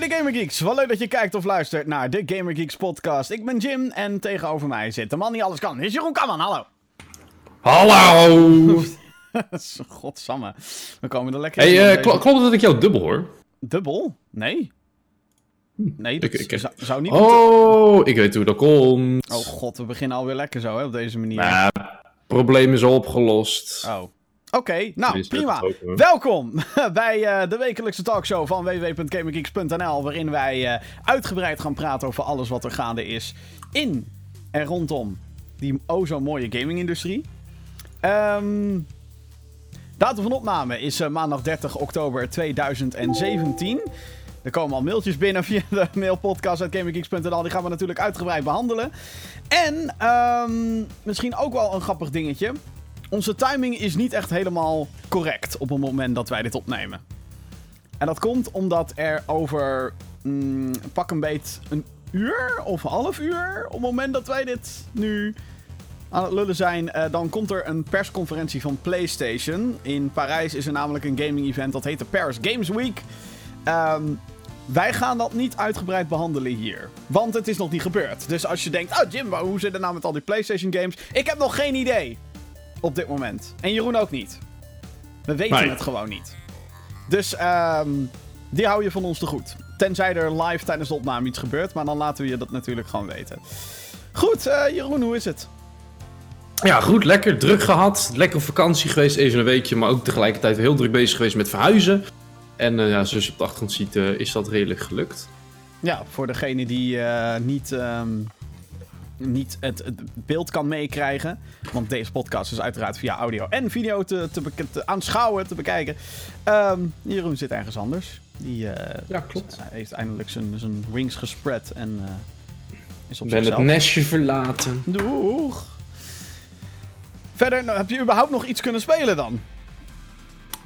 de Gamer Geeks. Wat leuk dat je kijkt of luistert naar de Gamer Geeks podcast. Ik ben Jim en tegenover mij zit de man die alles kan. Is Jeroen Kamman, hallo. Hallo! Godsamme. We komen er lekker Hey, in. deze- kl- klopt dat ik jou dubbel hoor? Dubbel? Nee. Nee, dat Ik- ik- zou, zou niet... Oh, ik weet hoe dat komt. Oh god, we beginnen alweer lekker zo, hè, op deze manier. Nou, probleem is al opgelost. Oh. Oké, nou, prima. ook. Welkom bij eh, de wekelijkse talkshow van www.gamergeeks.nl, waarin wij eh, uitgebreid gaan praten over alles wat er gaande is in en rondom die o zo mooie gaming-industrie. Ehm datum van opname is eh, maandag 30 oktober 2017. Er komen al mailtjes binnen via de mailpodcast uit gamergeeks.nl. Die gaan we natuurlijk uitgebreid behandelen. En ehm, misschien ook wel een grappig dingetje. Onze timing is niet echt helemaal correct op het moment dat wij dit opnemen. En dat komt omdat er over mm, pak een beet een uur of half uur, op het moment dat wij dit nu aan het lullen zijn, eh, dan komt er een persconferentie van PlayStation. In Parijs is er namelijk een gaming event dat heet de Paris Games Week. Ehm, wij gaan dat niet uitgebreid behandelen hier. Want het is nog niet gebeurd. Dus als je denkt, oh Jimbo, hoe zit het nou met al die PlayStation games? Ik heb nog geen idee. Op dit moment. En Jeroen ook niet. We weten Nee. het gewoon niet. Dus ehm, die hou je van ons te goed. Tenzij er live tijdens de opname iets gebeurt. Maar dan laten we je dat natuurlijk gewoon weten. Goed, eh, Jeroen, hoe is het? Ja, goed, lekker druk gehad. Lekker op vakantie geweest, even een weekje. Maar ook tegelijkertijd heel druk bezig geweest met verhuizen. En eh, ja, zoals je op de achtergrond ziet, eh, is dat redelijk gelukt. Ja, voor degene die niet, ehm, niet het, het beeld kan meekrijgen. Want deze podcast is uiteraard via audio en video te, te, te aanschouwen, te bekijken. Ehm, Jeroen zit ergens anders. Die eh, Ja, klopt. heeft eindelijk zijn, zijn wings gespread en eh, is op Ik ben het nestje verlaten. Doeg! Verder, nou, heb je überhaupt nog iets kunnen spelen dan?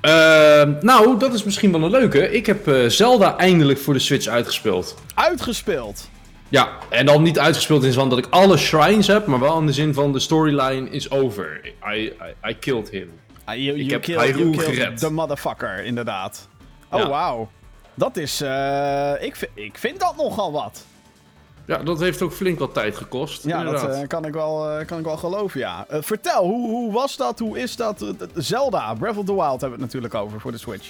Eh, nou, dat is misschien wel een leuke. Ik heb eh, Zelda eindelijk voor de Switch uitgespeeld. Uitgespeeld. Ja, en dan niet uitgespeeld in de zin dat ik alle shrines heb, maar wel in de zin van de storyline is over. I, I, I killed him. Ah, you, you heb Hyrule gered. the motherfucker, inderdaad. Oh, Ja. wauw. Dat is... eh, ik, vind, ik vind dat nogal wat. Ja, dat heeft ook flink wat tijd gekost. Ja, dat eh, kan, ik wel, eh, kan ik wel geloven, ja. Vertel, hoe, hoe was dat? Hoe is dat? Zelda, Breath of the Wild hebben we het natuurlijk over voor de Switch.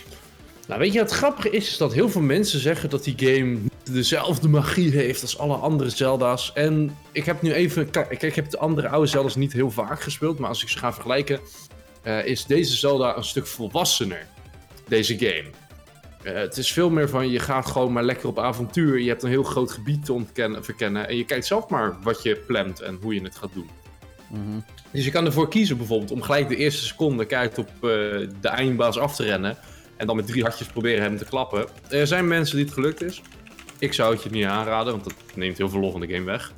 Nou, weet je, het grappige is, is dat heel veel mensen zeggen dat die game dezelfde magie heeft als alle andere Zelda's. En ik heb nu even, kijk, ik heb de andere oude Zelda's niet heel vaak gespeeld, maar als ik ze ga vergelijken, eh, is deze Zelda een stuk volwassener. Deze game. Eh, het is veel meer van, je gaat gewoon maar lekker op avontuur. Je hebt een heel groot gebied te ontkennen, verkennen. En je kijkt zelf maar wat je plant en hoe je het gaat doen. Dus je kan ervoor kiezen bijvoorbeeld om gelijk de eerste seconde kijkt op eh, de eindbaas af te rennen. En dan met drie hartjes proberen hem te klappen. Er zijn mensen die het gelukt is. Ik zou het je niet aanraden, want dat neemt heel veel lol van de game weg.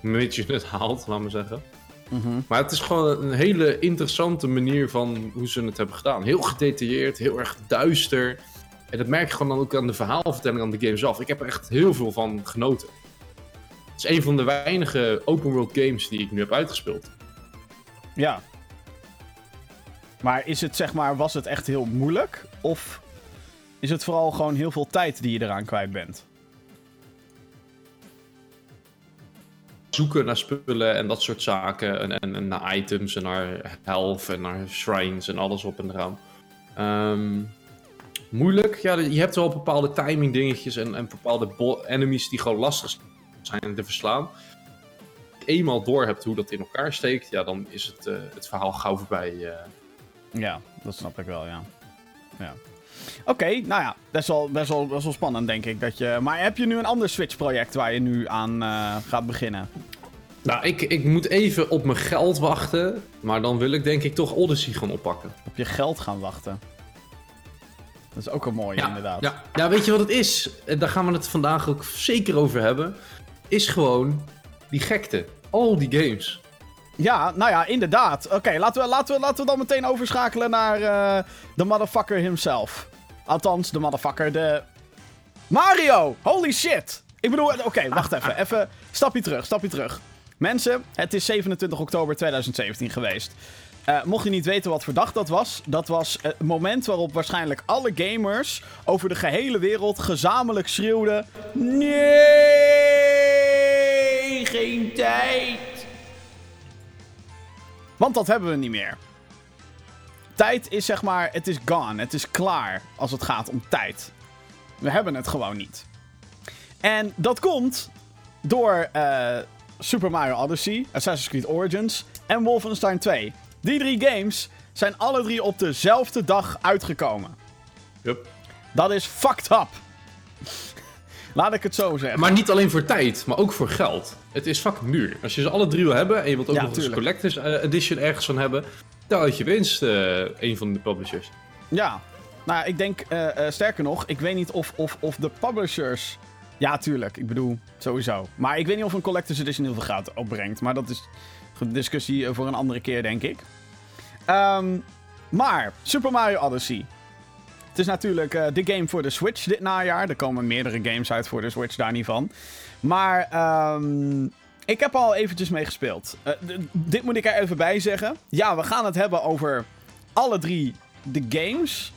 Mits je het haalt, laat maar zeggen. Maar het is gewoon een hele interessante manier van hoe ze het hebben gedaan. Heel gedetailleerd, heel erg duister. En dat merk je gewoon dan ook aan de verhaalvertelling aan de game zelf. Ik heb er echt heel veel van genoten. Het is een van de weinige open world games die ik nu heb uitgespeeld. Ja. Maar is het, zeg maar, was het echt heel moeilijk? Of is het vooral gewoon heel veel tijd die je eraan kwijt bent? Zoeken naar spullen en dat soort zaken. En, en, en naar items en naar health en naar shrines en alles op en eraan. Ehm, moeilijk. Ja, je hebt wel bepaalde timing dingetjes en, en bepaalde enemies die gewoon lastig zijn te verslaan. Als je eenmaal door hebt hoe dat in elkaar steekt, ja, dan is het, eh, het verhaal gauw voorbij. eh. Ja, dat snap ik wel, ja. ja. Oké, nou ja, best wel, best, wel, best wel spannend, denk ik. Dat je... Maar heb je nu een ander Switch-project waar je nu aan eh, gaat beginnen? Nou, ik, ik moet even op mijn geld wachten. Maar dan wil ik denk ik toch Odyssey gaan oppakken. Op je geld gaan wachten? Dat is ook een mooie, inderdaad. Ja. ja, weet je wat het is? En daar gaan we het vandaag ook zeker over hebben. Is gewoon die gekte. Al die games. Ja, nou ja, inderdaad. Oké, laten, we, laten, we, laten we dan meteen overschakelen naar eh, de motherfucker himself. Althans, de motherfucker, de... Mario! Holy shit! Ik bedoel, oké, wacht even. Even, stapje terug, stapje terug. Mensen, het is 27 oktober 2017 geweest. Eh, mocht je niet weten wat voor dag dat was, dat was het moment waarop waarschijnlijk alle gamers over de gehele wereld gezamenlijk schreeuwden: Nee, geen tijd. Want dat hebben we niet meer. Tijd is zeg maar, het is gone, het is klaar als het gaat om tijd. We hebben het gewoon niet. En dat komt door eh, Super Mario Odyssey, Assassin's Creed Origins en Wolfenstein 2. Die drie games zijn alle drie op dezelfde dag uitgekomen. Yup. Dat is fucked up. Laat ik het zo zeggen. Maar niet alleen voor tijd, maar ook voor geld. Het is fucking duur. Als je ze alle drie wil hebben en je wilt ook Ja, nog eens tuurlijk. collector's eh, edition ergens van hebben, dan had je winst, eh een van de publishers. Ja. Nou, ik denk, eh, sterker nog, ik weet niet of, of, of de publishers... Ja, tuurlijk. Ik bedoel, sowieso. Maar ik weet niet of een Collector's Edition heel veel geld opbrengt. Maar dat is een discussie voor een andere keer, denk ik. Ehm, maar, Super Mario Odyssey. Het is natuurlijk eh, de game voor de Switch dit najaar. Er komen meerdere games uit voor de Switch, daar niet van. Maar ehm, ik heb al eventjes mee gespeeld. Eh, dit moet ik er even bij zeggen. Ja, we gaan het hebben over alle drie de games.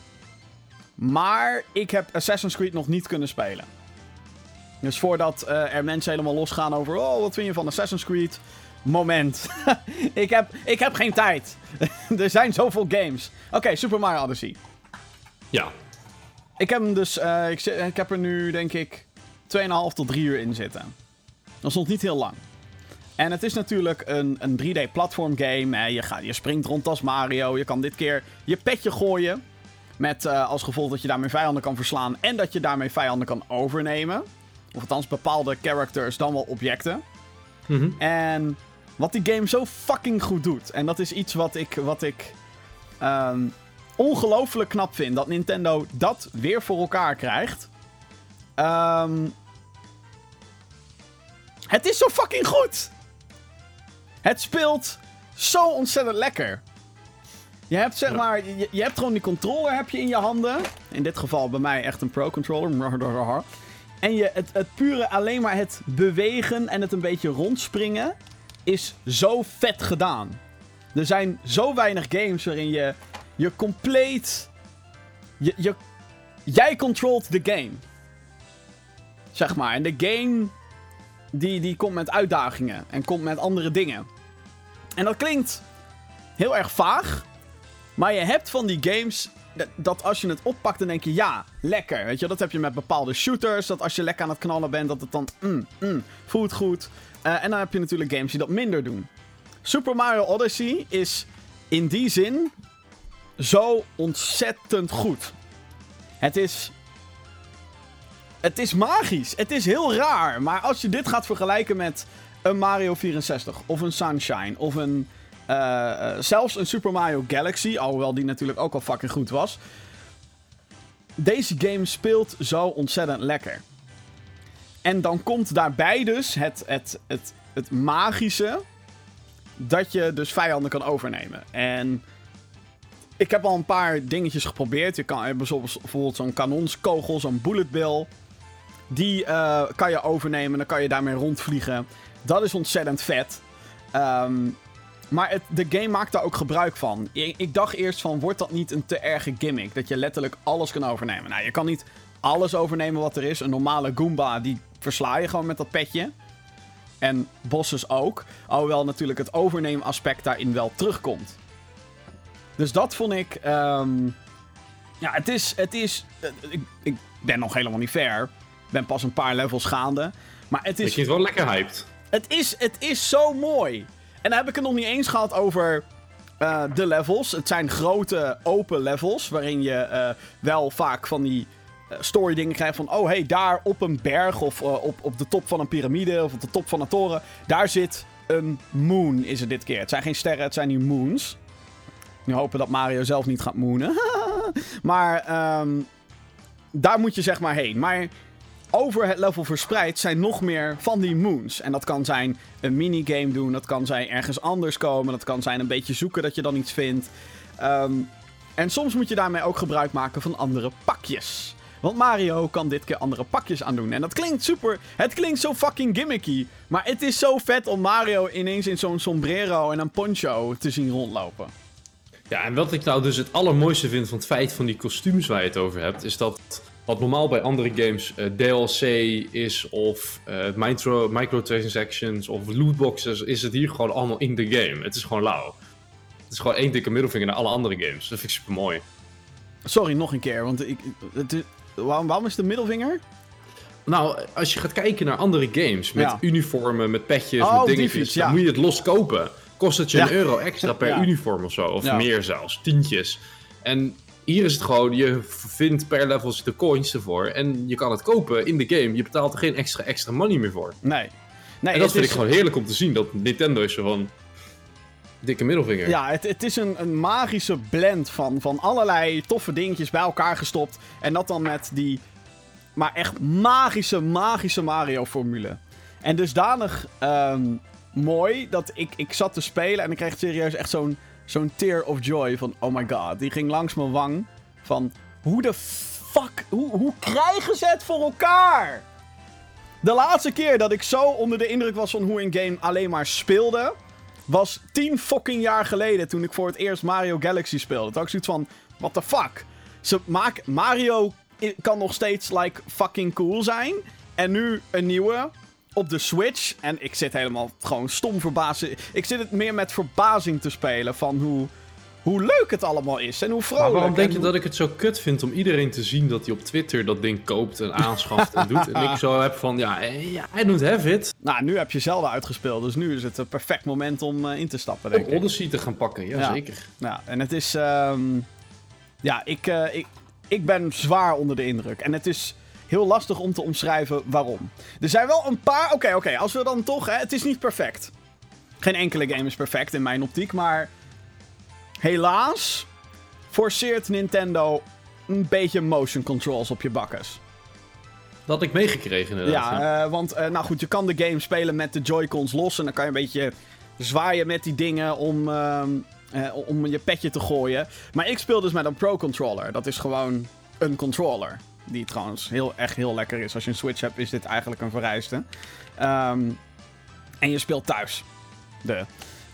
Maar ik heb Assassin's Creed nog niet kunnen spelen. Dus voordat eh, er mensen helemaal losgaan over... Oh, wat vind je van Assassin's Creed? Moment. ik, heb, ik heb geen tijd. er zijn zoveel games. Oké, Super Mario Odyssey. Ja. Ik heb hem dus... eh, ik, zit- ik heb er nu, denk ik, 2,5 tot 3 uur in zitten. Dat is nog niet heel lang. En het is natuurlijk een, een 3D-platform game. Hè. Je, gaat, je springt rond als Mario. Je kan dit keer je petje gooien. Met eh, als gevolg dat je daarmee vijanden kan verslaan. En dat je daarmee vijanden kan overnemen. Of althans bepaalde characters, dan wel objecten. Mhm. En wat die game zo fucking goed doet. En dat is iets wat ik, wat ik ehm, ongelooflijk knap vind. Dat Nintendo dat weer voor elkaar krijgt. Ehm, het is zo fucking goed. Het speelt zo ontzettend lekker. Je hebt zeg maar, je, je hebt gewoon die controller heb je in je handen. In dit geval bij mij echt een pro controller. En je, het, het pure alleen maar het bewegen en het een beetje rondspringen is zo vet gedaan. Er zijn zo weinig games waarin je je compleet. Je, je, jij controlt de game. Zeg maar. En de game. Die, die komt met uitdagingen. En komt met andere dingen. En dat klinkt heel erg vaag. Maar je hebt van die games. Dat, als je het oppakt, dan denk je ja, lekker. Weet je, dat heb je met bepaalde shooters. Dat als je lekker aan het knallen bent, dat het dan. Mm, mm, voelt goed. Eh, en dan heb je natuurlijk games die dat minder doen. Super Mario Odyssey is in die zin zo ontzettend goed. Het is. Het is magisch. Het is heel raar. Maar als je dit gaat vergelijken met een Mario 64 of een Sunshine of een. eh, eh, zelfs een Super Mario Galaxy, alhoewel die natuurlijk ook al fucking goed was. Deze game speelt zo ontzettend lekker. En dan komt daarbij dus het, het, het, het magische. Dat je dus vijanden kan overnemen. En ik heb al een paar dingetjes geprobeerd. Je kan hebt bijvoorbeeld, zo'n kanonskogel, zo'n bullet bill. Die eh, kan je overnemen. Dan kan je daarmee rondvliegen. Dat is ontzettend vet. Ehm, maar het, de game maakt daar ook gebruik van. Ik, dacht eerst van, wordt dat niet een te erge gimmick? Dat je letterlijk alles kan overnemen. Nou, je kan niet alles overnemen wat er is. Een normale Goomba, die versla je gewoon met dat petje. En bosses ook. Alhoewel natuurlijk het overneemaspect daarin wel terugkomt. Dus dat vond ik... ehm, ja, het is... Het is eh, ik, ik ben nog helemaal niet ver. Ik ben pas een paar levels gaande. Maar het Ik is vind het wel lekker hyped. het is, het is zo mooi. En dan heb ik het nog niet eens gehad over eh, de levels. Het zijn grote open levels. Waarin je eh, wel vaak van die story dingen krijgt van... Oh, hey, daar op een berg of op, op de top van een piramide of op de top van een toren... Daar zit een moon, is het dit keer. Het zijn geen sterren, het zijn die moons. Nu hopen dat Mario zelf niet gaat moonen. maar ehm, daar moet je zeg maar heen. Maar over het level verspreid zijn nog meer van die moons. En dat kan zijn een minigame doen, dat kan zijn ergens anders komen, dat kan zijn een beetje zoeken dat je dan iets vindt. Ehm, en soms moet je daarmee ook gebruik maken van andere pakjes. Want Mario kan dit keer andere pakjes aandoen. En dat klinkt super. Het klinkt zo fucking gimmicky. Maar het is zo vet om Mario ineens in zo'n sombrero en een poncho te zien rondlopen. Ja, en wat ik nou dus het allermooiste vind van het feit van die kostuums waar je het over hebt, is dat wat normaal bij andere games eh, DLC is of uh, micro, microtransactions of lootboxes, is het hier gewoon allemaal in de game. Het is gewoon lauw. Het is gewoon één dikke middelvinger naar alle andere games. Dat vind ik super mooi. Sorry, nog een keer, want ik, het, waarom, waarom is de middelvinger? Nou, als je gaat kijken naar andere games met Ja. uniformen, met petjes, Oh, met dingetjes, fiets, dan moet je het los kopen. Kost het je een euro extra per uniform of zo, of meer zelfs, tientjes. En hier is het gewoon, je vindt per level de coins ervoor en je kan het kopen in de game. Je betaalt er geen extra extra money meer voor. Nee. nee en dat vind is- ik gewoon heerlijk om te zien, dat Nintendo is zo van dikke middelvinger. Ja, het, het is een, een magische blend van, van allerlei toffe dingetjes bij elkaar gestopt. En dat dan met die, maar echt magische, magische Mario-formule. En dusdanig ehm, mooi dat ik, ik zat te spelen en ik kreeg serieus echt zo'n zo'n tear of joy van... Oh my god, die ging langs mijn wang van... Hoe de fuck, hoe, hoe krijgen ze het voor elkaar? De laatste keer dat ik zo onder de indruk was van hoe een game alleen maar speelde was tien fucking jaar geleden toen ik voor het eerst Mario Galaxy speelde. Toen had ik zoiets van, what the fuck? Ze maak, Mario kan nog steeds like fucking cool zijn. En nu een nieuwe op de Switch. En ik zit helemaal gewoon stom verbaasd. Ik zit het meer met verbazing te spelen van hoe, hoe leuk het allemaal is. En hoe vrolijk. Maar waarom denk en je hoe- dat ik het zo kut vind om iedereen te zien dat hij op Twitter dat ding koopt en aanschaft en doet? En ik zo heb van, ja, eh, ja I don't have it. Nou, nu heb je Zelda uitgespeeld. Dus nu is het een perfect moment om eh, in te stappen, denk Om ik. Odyssey te gaan pakken, Ja. jazeker. Ja, en het is. ehm, ja, ik, eh, ik, ik ben zwaar onder de indruk. En het is heel lastig om te omschrijven waarom. Er zijn wel een paar. Oké, oké, als we dan toch. Hè, het is niet perfect. Geen enkele game is perfect in mijn optiek. Maar helaas forceert Nintendo een beetje motion controls op je bakkes. Dat had ik meegekregen inderdaad. Ja, eh, want eh, nou goed, je kan de game spelen met de Joy-Cons los. En dan kan je een beetje zwaaien met die dingen om, ehm, eh, om je petje te gooien. Maar ik speel dus met een Pro-controller. Dat is gewoon een controller. Die trouwens heel, echt heel lekker is. Als je een Switch hebt, is dit eigenlijk een vereiste. Ehm, en je speelt thuis. De.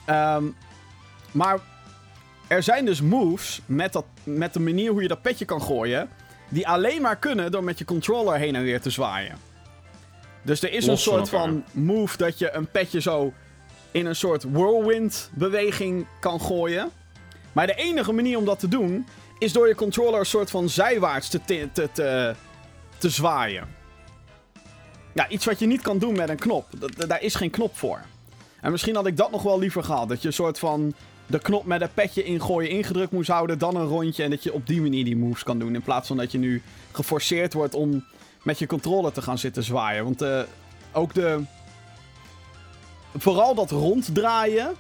Ehm, maar er zijn dus moves met, dat, met de manier hoe je dat petje kan gooien. Die alleen maar kunnen door met je controller heen en weer te zwaaien. Dus er is Los een van soort van move dat je een petje zo in een soort whirlwind beweging kan gooien. Maar de enige manier om dat te doen is door je controller een soort van zijwaarts te, te, te, te, zwaaien. Ja, iets wat je niet kan doen met een knop. Daar is geen knop voor. En misschien had ik dat nog wel liever gehad. Dat je een soort van de knop met een petje ingooien ingedrukt moest houden. Dan een rondje. En dat je op die manier die moves kan doen. In plaats van dat je nu geforceerd wordt om met je controller te gaan zitten zwaaien. Want eh, ook de. Vooral dat ronddraaien.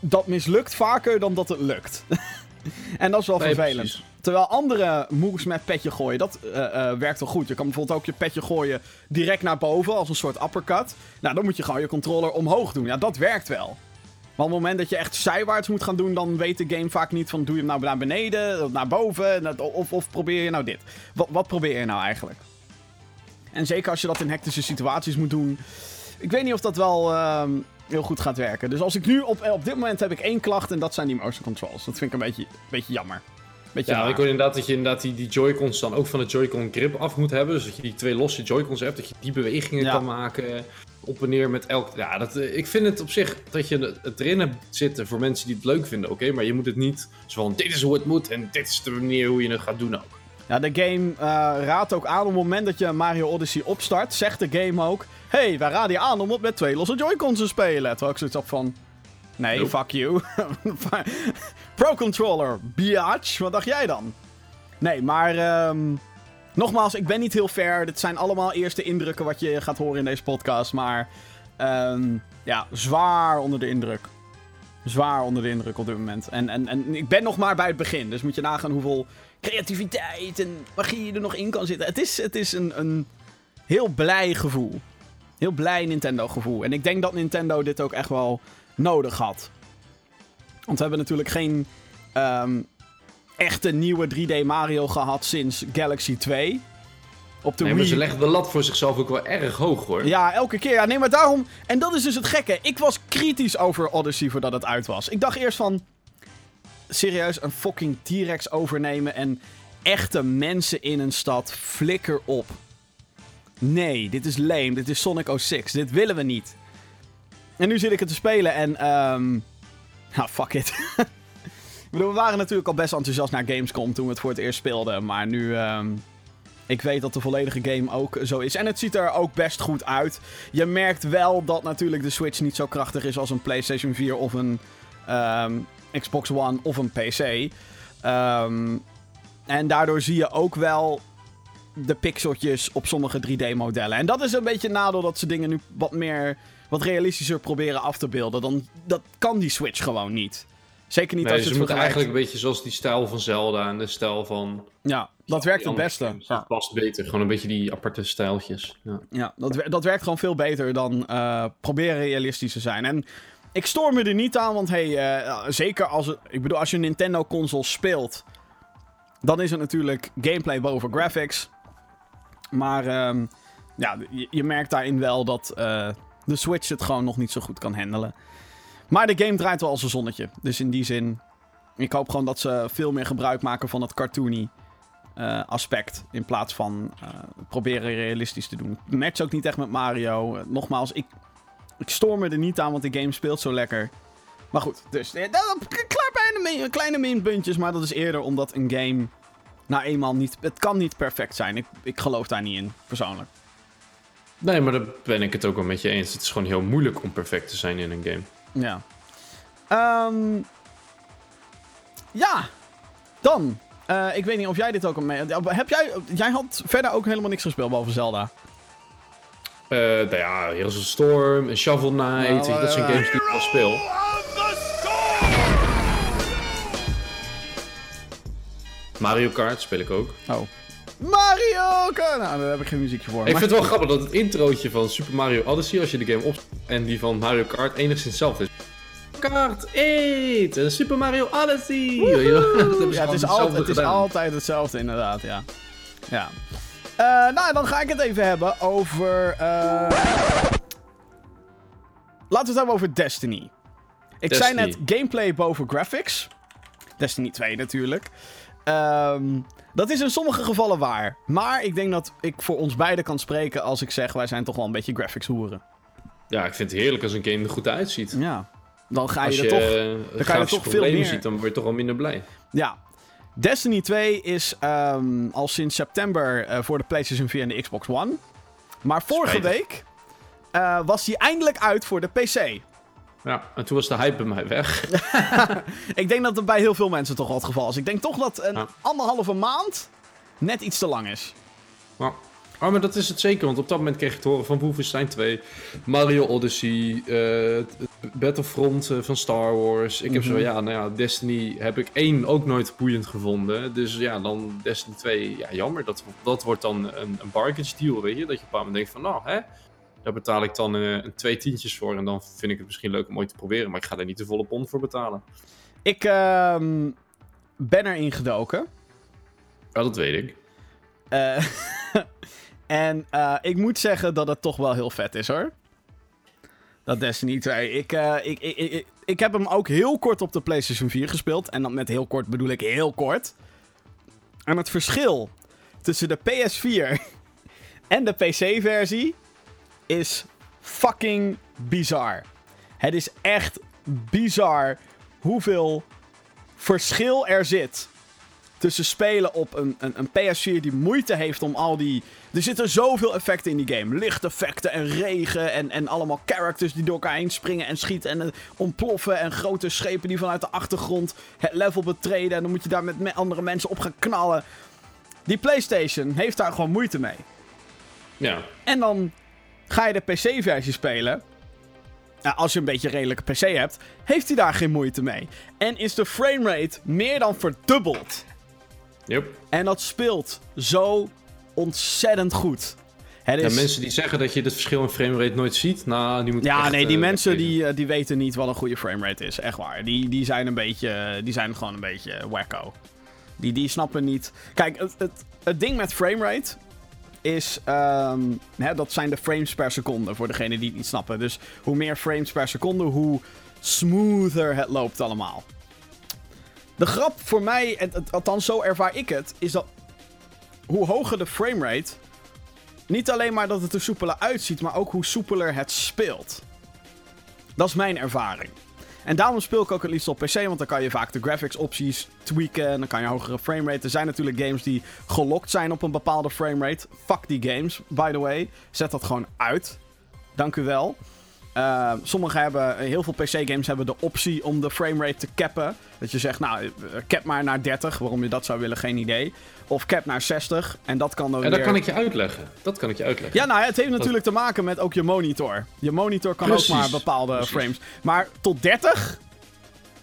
Dat mislukt vaker dan dat het lukt. en dat is wel Nee, vervelend. precies. Terwijl andere moves met petje gooien, dat eh, eh, werkt wel goed. Je kan bijvoorbeeld ook je petje gooien direct naar boven, als een soort uppercut. Nou, dan moet je gewoon je controller omhoog doen. Ja, dat werkt wel. Maar op het moment dat je echt zijwaarts moet gaan doen, dan weet de game vaak niet van... doe je hem nou naar beneden, naar boven, of, of probeer je nou dit. Wat, wat probeer je nou eigenlijk? En zeker als je dat in hectische situaties moet doen... Ik weet niet of dat wel ehm, heel goed gaat werken. Dus als ik nu op, op dit moment heb ik één klacht en dat zijn die motion controls. Dat vind ik een beetje, beetje jammer. Beetje Ja, raar. ik hoor inderdaad dat je inderdaad die, die Joy-Cons dan ook van de Joy-Con grip af moet hebben. Dus dat je die twee losse Joy-Cons hebt, dat je die bewegingen Ja. kan maken. Op en neer met elk... Ja, dat, eh, ik vind het op zich dat je het- het erin hebt zitten voor mensen die het leuk vinden, oké. maar je moet het niet zo van, dit is hoe het moet en dit is de manier hoe je het gaat doen ook. Ja, de game eh, raadt ook aan op het moment dat je Mario Odyssey opstart, zegt de game ook... hey, wij raden je aan om het met twee losse Joy-Cons te spelen. Terwijl ik zoiets heb van... Nee, Nope. fuck you. Pro Controller, biatch. Wat dacht jij dan? Nee, maar... ehm, nogmaals, ik ben niet heel ver. Dit zijn allemaal eerste indrukken wat je gaat horen in deze podcast. Maar ehm, ja, zwaar onder de indruk. Zwaar onder de indruk op dit moment. En, en, en ik ben nog maar bij het begin. Dus moet je nagaan hoeveel creativiteit en magie er nog in kan zitten. Het is, het is een, een heel blij gevoel. Heel blij Nintendo gevoel. En ik denk dat Nintendo dit ook echt wel nodig had. Want we hebben natuurlijk geen ehm, echte nieuwe 3D Mario gehad sinds Galaxy 2. Op de Nee, maar ze leggen de lat voor zichzelf ook wel erg hoog hoor. Ja, elke keer. Ja, nee, maar daarom... En dat is dus het gekke. Ik was kritisch over Odyssey voordat het uit was. Ik dacht eerst van... serieus een fucking T-Rex overnemen en echte mensen in een stad. Flikker op. Nee, dit is lame. Dit is Sonic 06. Dit willen we niet. En nu zit ik het te spelen en... ehm nou, fuck it. we waren natuurlijk al best enthousiast naar Gamescom toen we het voor het eerst speelden. Maar nu... ehm ik weet dat de volledige game ook zo is. En het ziet er ook best goed uit. Je merkt wel dat natuurlijk de Switch niet zo krachtig is als een PlayStation 4 of een ehm, Xbox One of een PC. Ehm, en daardoor zie je ook wel de pixeltjes op sommige 3D-modellen. En dat is een beetje een nadeel dat ze dingen nu wat meer, wat realistischer proberen af te beelden. Dan, dat kan die Switch gewoon niet. Zeker niet Nee, als je ze het vergelijkt. eigenlijk een beetje zoals die stijl van Zelda en de stijl van... Ja, dat werkt het beste. games. Ja. Dat past beter. Gewoon een beetje die aparte stijltjes. Ja. Ja, dat, dat werkt gewoon veel beter dan eh, proberen realistisch te zijn. En ik stoor me er niet aan, want hey, eh, zeker als ik bedoel, als je een Nintendo-console speelt, dan is het natuurlijk gameplay boven graphics. Maar ehm, ja, je, je merkt daarin wel dat eh, de Switch het gewoon nog niet zo goed kan handelen. Maar de game draait wel als een zonnetje. Dus in die zin, ik hoop gewoon dat ze veel meer gebruik maken van het cartoony eh, aspect. In plaats van proberen realistisch te doen. Het matcht ook niet echt met Mario. Nogmaals, ik, ik stoor me er niet aan, want de game speelt zo lekker. Maar goed, dus eh, kleine, min- kleine minpuntjes. Maar dat is eerder omdat een game nou eenmaal niet... Het kan niet perfect zijn. Ik, ik geloof daar niet in, persoonlijk. Nee, maar daar ben ik het ook wel met je eens. Het is gewoon heel moeilijk om perfect te zijn in een game. Ja. Ehm, ja. Dan. Eh, ik weet niet of jij dit ook al mee... Heb jij... Jij had verder ook helemaal niks gespeeld, behalve Zelda. Eh nou ja, Heroes of Storm en Shovel Knight. Nou, dat zijn games die ik wel speel. Mario Kart speel ik ook. Oh. Mario! Kart! Nou, daar heb ik geen muziekje voor. Ik maar- vind het wel grappig dat het introotje van Super Mario Odyssey, als je de game op en die van Mario Kart enigszins hetzelfde is. Kart 8 en Super Mario Odyssey. Ja, het is, gewoon al, hetzelfde het is altijd hetzelfde, inderdaad, ja. Ja. Eh, nou, dan ga ik het even hebben over... eh, Laten we het hebben over Destiny. Ik zei net gameplay boven graphics. Destiny 2 natuurlijk. Ehm, dat is in sommige gevallen waar. Maar ik denk dat ik voor ons beiden kan spreken als ik zeg... wij zijn toch wel een beetje graphics hoeren. Ja, ik vind het heerlijk als een game er goed uitziet. Ja. Dan ga je je, er toch... eh, je er toch veel meer- ziet, dan word je toch al minder blij. Ja. Destiny 2 is ehm, al sinds september eh, voor de PlayStation 4 en de Xbox One. Maar vorige Spijtig. week eh, was die eindelijk uit voor de PC. Ja, en toen was de hype bij mij weg. Ik denk dat het bij heel veel mensen toch wel het geval is. Ik denk toch dat een Ja. anderhalve maand net iets te lang is. Ja. Oh, maar dat is het zeker, want op dat moment kreeg ik te horen van Wolfenstein 2, Mario Odyssey, eh, Battlefront eh, van Star Wars. Ik heb Mhm. zo, ja, nou ja, Destiny heb ik één ook nooit boeiend gevonden. Dus ja, dan Destiny 2, ja, jammer. Dat, dat wordt dan een, een bargain deal, weet je. Dat je op een moment denkt van, nou, hè, daar betaal ik dan eh, een twee tientjes voor. En dan vind ik het misschien leuk om ooit te proberen, maar ik ga daar niet de volle pond voor betalen. Ik ehm, ben erin gedoken. Ja, dat weet ik. Eh, en eh, ik moet zeggen dat het toch wel heel vet is hoor. Dat Destiny 2. Ik, eh, ik, ik, ik, ik- ik heb hem ook heel kort op de PlayStation 4 gespeeld. En dan met heel kort bedoel ik heel kort. En het verschil tussen de PS4 en de PC-versie is fucking bizar. Het is echt bizar hoeveel verschil er zit tussen spelen op een, een, een PS4 die moeite heeft om al die... Er zitten zoveel effecten in die game. Lichteffecten en regen en, en allemaal characters die door elkaar heen springen en schieten en eh, ontploffen. En grote schepen die vanuit de achtergrond het level betreden. En dan moet je daar met me- andere mensen op gaan knallen. Die PlayStation heeft daar gewoon moeite mee. Ja, En dan ga je de PC-versie spelen. Nou, als je een beetje een redelijke PC hebt, heeft hij daar geen moeite mee. En is de framerate meer dan verdubbeld. Yep. En dat speelt zo ontzettend goed. Het Ja, is... mensen die zeggen dat je het verschil in framerate nooit ziet, nou, die moeten Ja, echt, nee, die eh, mensen die, eh, die weten niet wat een goede framerate is. Echt waar. Die, die zijn een beetje. Die zijn gewoon een beetje wacko. Die, die snappen niet. Kijk, het, het, het ding met framerate is. ehm, hè, dat zijn de frames per seconde. Voor degenen die het niet snappen. Dus hoe meer frames per seconde, hoe smoother het loopt allemaal. De grap voor mij, en althans zo ervaar ik het, is dat hoe hoger de framerate, niet alleen maar dat het er soepeler uitziet, maar ook hoe soepeler het speelt. Dat is mijn ervaring. En daarom speel ik ook het liefst op PC, want dan kan je vaak de graphics opties tweaken. En dan kan je hogere framerate. Er zijn natuurlijk games die gelokt zijn op een bepaalde framerate. Fuck die games, by the way. Zet dat gewoon uit. Dank u wel. Uh, sommige hebben, heel veel PC-games hebben de optie om de framerate te cappen. Dat je zegt, nou, cap maar naar 30. Waarom je dat zou willen, geen idee. Of cap naar 60. En dat kan dan En dat weer... kan ik je uitleggen. Dat kan ik je uitleggen. Ja, nou, het heeft natuurlijk te maken met ook je monitor. Je monitor kan Precies. ook maar bepaalde Precies. frames. Maar tot 30?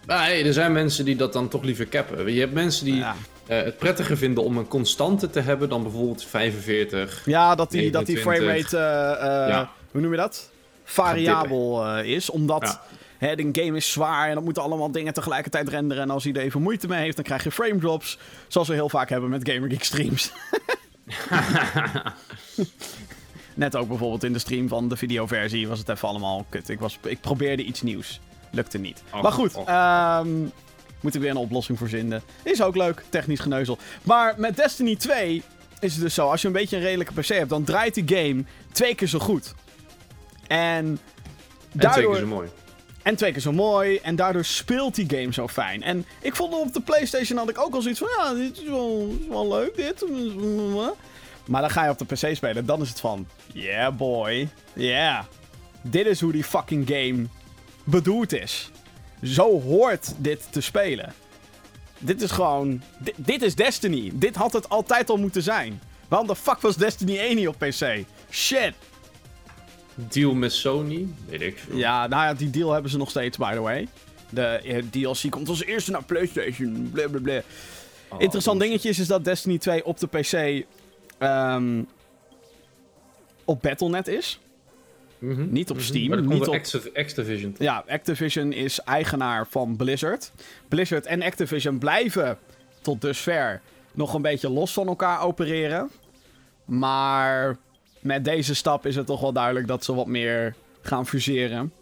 Nee, er zijn mensen die dat dan toch liever cappen. Je hebt mensen die Ja, eh, het prettiger vinden om een constante te hebben dan bijvoorbeeld 45. ja dat die, dat die 29. framerate, eh, eh, Ja. hoe noem je dat? Variabel eh, is. Omdat Ja. hè, de game is zwaar en dan moeten allemaal dingen tegelijkertijd renderen. En als hij er even moeite mee heeft, dan krijg je frame drops. Zoals we heel vaak hebben met Gamer Geek streams. Net ook bijvoorbeeld in de stream van de videoversie was het even allemaal kut. Ik, was, ik probeerde iets nieuws. Lukte niet. Och, maar goed, och. ehm moet ik weer een oplossing voor vinden. Is ook leuk, technisch geneuzel. Maar met Destiny 2 is het dus zo. Als je een beetje een redelijke PC hebt, dan draait die game twee keer zo goed. En En daardoor... twee keer zo mooi. En twee keer zo mooi. En daardoor speelt die game zo fijn. En ik vond op de PlayStation had ik ook al zoiets van: ja, dit is wel, is wel leuk, dit. Maar dan ga je op de PC spelen. Dan is het van: yeah, boy. Yeah. Dit is hoe die fucking game bedoeld is. Zo hoort dit te spelen. Dit is gewoon. Dit, dit is Destiny. Dit had het altijd al moeten zijn. Waarom de fuck was Destiny 1 niet op PC? Shit. Deal met Sony, weet ik veel. Ja, nou ja, die deal hebben ze nog steeds, by the way. De eh, DLC komt als eerste naar PlayStation. Blablabla. Oh, Interessant dingetje is, is dat Destiny 2 op de PC ehm, op Battle.net is. Mhm. Niet op Mhm. Steam, niet op- Activ- Activision. toch? Ja, Activision is eigenaar van Blizzard. Blizzard en Activision blijven tot dusver nog een beetje los van elkaar opereren. Maar met deze stap is het toch wel duidelijk dat ze wat meer gaan fuseren.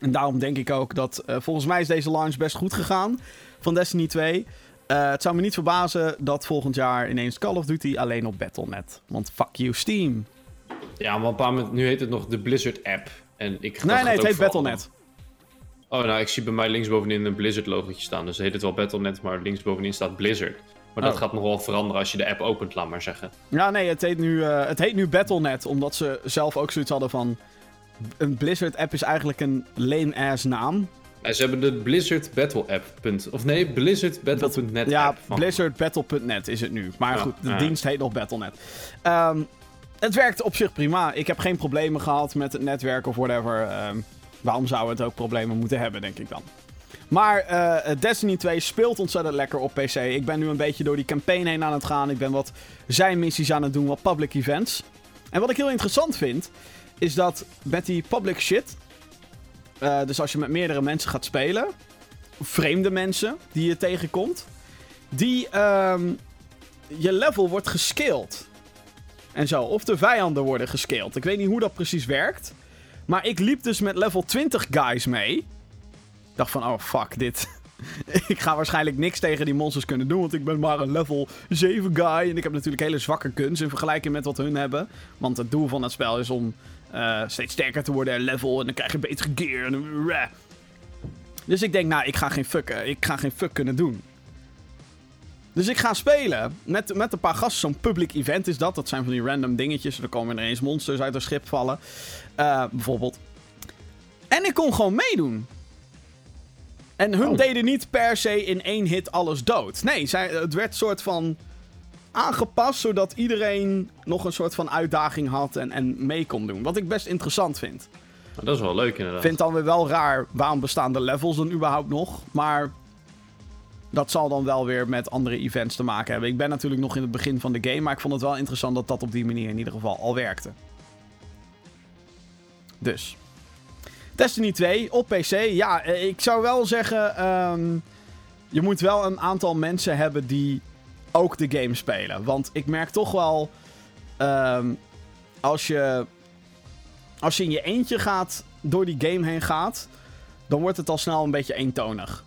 En daarom denk ik ook dat... eh, volgens mij is deze launch best goed gegaan van Destiny 2. Eh, het zou me niet verbazen dat volgend jaar ineens Call of Duty alleen op Battle.net. Want fuck you Steam. Ja, maar op een paar nu heet het nog de Blizzard app. En ik, Nee, nee, het heet. Battle.net. Oh, nou, ik zie bij mij linksbovenin een Blizzard logotje staan. Dus heet het wel Battle.net, maar linksbovenin staat Blizzard. Maar dat Oh. gaat nog wel veranderen als je de app opent, laat maar zeggen. Ja, nee, het heet nu, eh, het heet nu Battle.net, omdat ze zelf ook zoiets hadden van... Een Blizzard-app is eigenlijk een lame-ass naam. En ze hebben de Blizzard Battle app. Of nee, Blizzard Battle.net ja, app. van- blizzardbattle.net is het nu. Maar Ja, goed, de ja. dienst heet nog Battle.net. Ehm, het werkt op zich prima. Ik heb geen problemen gehad met het netwerk of whatever. Ehm, waarom zou het ook problemen moeten hebben, denk ik dan. Maar eh, Destiny 2 speelt ontzettend lekker op PC. Ik ben nu een beetje door die campaign heen aan het gaan. Ik ben wat zijmissies aan het doen, wat public events. En wat ik heel interessant vind, is dat met die public shit... eh, dus als je met meerdere mensen gaat spelen... Vreemde mensen die je tegenkomt... Die, ehm, je level wordt gescaled. En zo. Of de vijanden worden gescaled. Ik weet niet hoe dat precies werkt. Maar ik liep dus met level 20 guys mee. Dacht van, oh fuck, dit. ik ga waarschijnlijk niks tegen die monsters kunnen doen. Want ik ben maar een level 7 guy. En ik heb natuurlijk hele zwakke kunst in vergelijking met wat hun hebben. Want het doel van het spel is om eh, steeds sterker te worden. en Level. En dan krijg je betere gear. En, dus ik denk, nou, ik ga geen fuck, eh, ik ga geen fuck kunnen doen. Dus ik ga spelen met, met een paar gasten. Zo'n public event is dat. Dat zijn van die random dingetjes. Er komen ineens monsters uit een schip vallen. eh, bijvoorbeeld. En ik kon gewoon meedoen. En hun Oh. deden niet per se in één hit alles dood. Nee, zij, het werd soort van aangepast. Zodat iedereen nog een soort van uitdaging had en, en mee kon doen. Wat ik best interessant vind. Nou, dat is wel leuk inderdaad. Ik vind dan weer wel raar, waarom bestaan de levels dan überhaupt nog? Maar dat zal dan wel weer met andere events te maken hebben. Ik ben natuurlijk nog in het begin van de game, maar ik vond het wel interessant dat dat op die manier in ieder geval al werkte. Dus. Destiny 2 op PC. Ja, eh, ik zou wel zeggen, ehm, je moet wel een aantal mensen hebben die ook de game spelen. Want ik merk toch wel, ehm, als je als je in je eentje gaat, door die game heen gaat, dan wordt het al snel een beetje eentonig.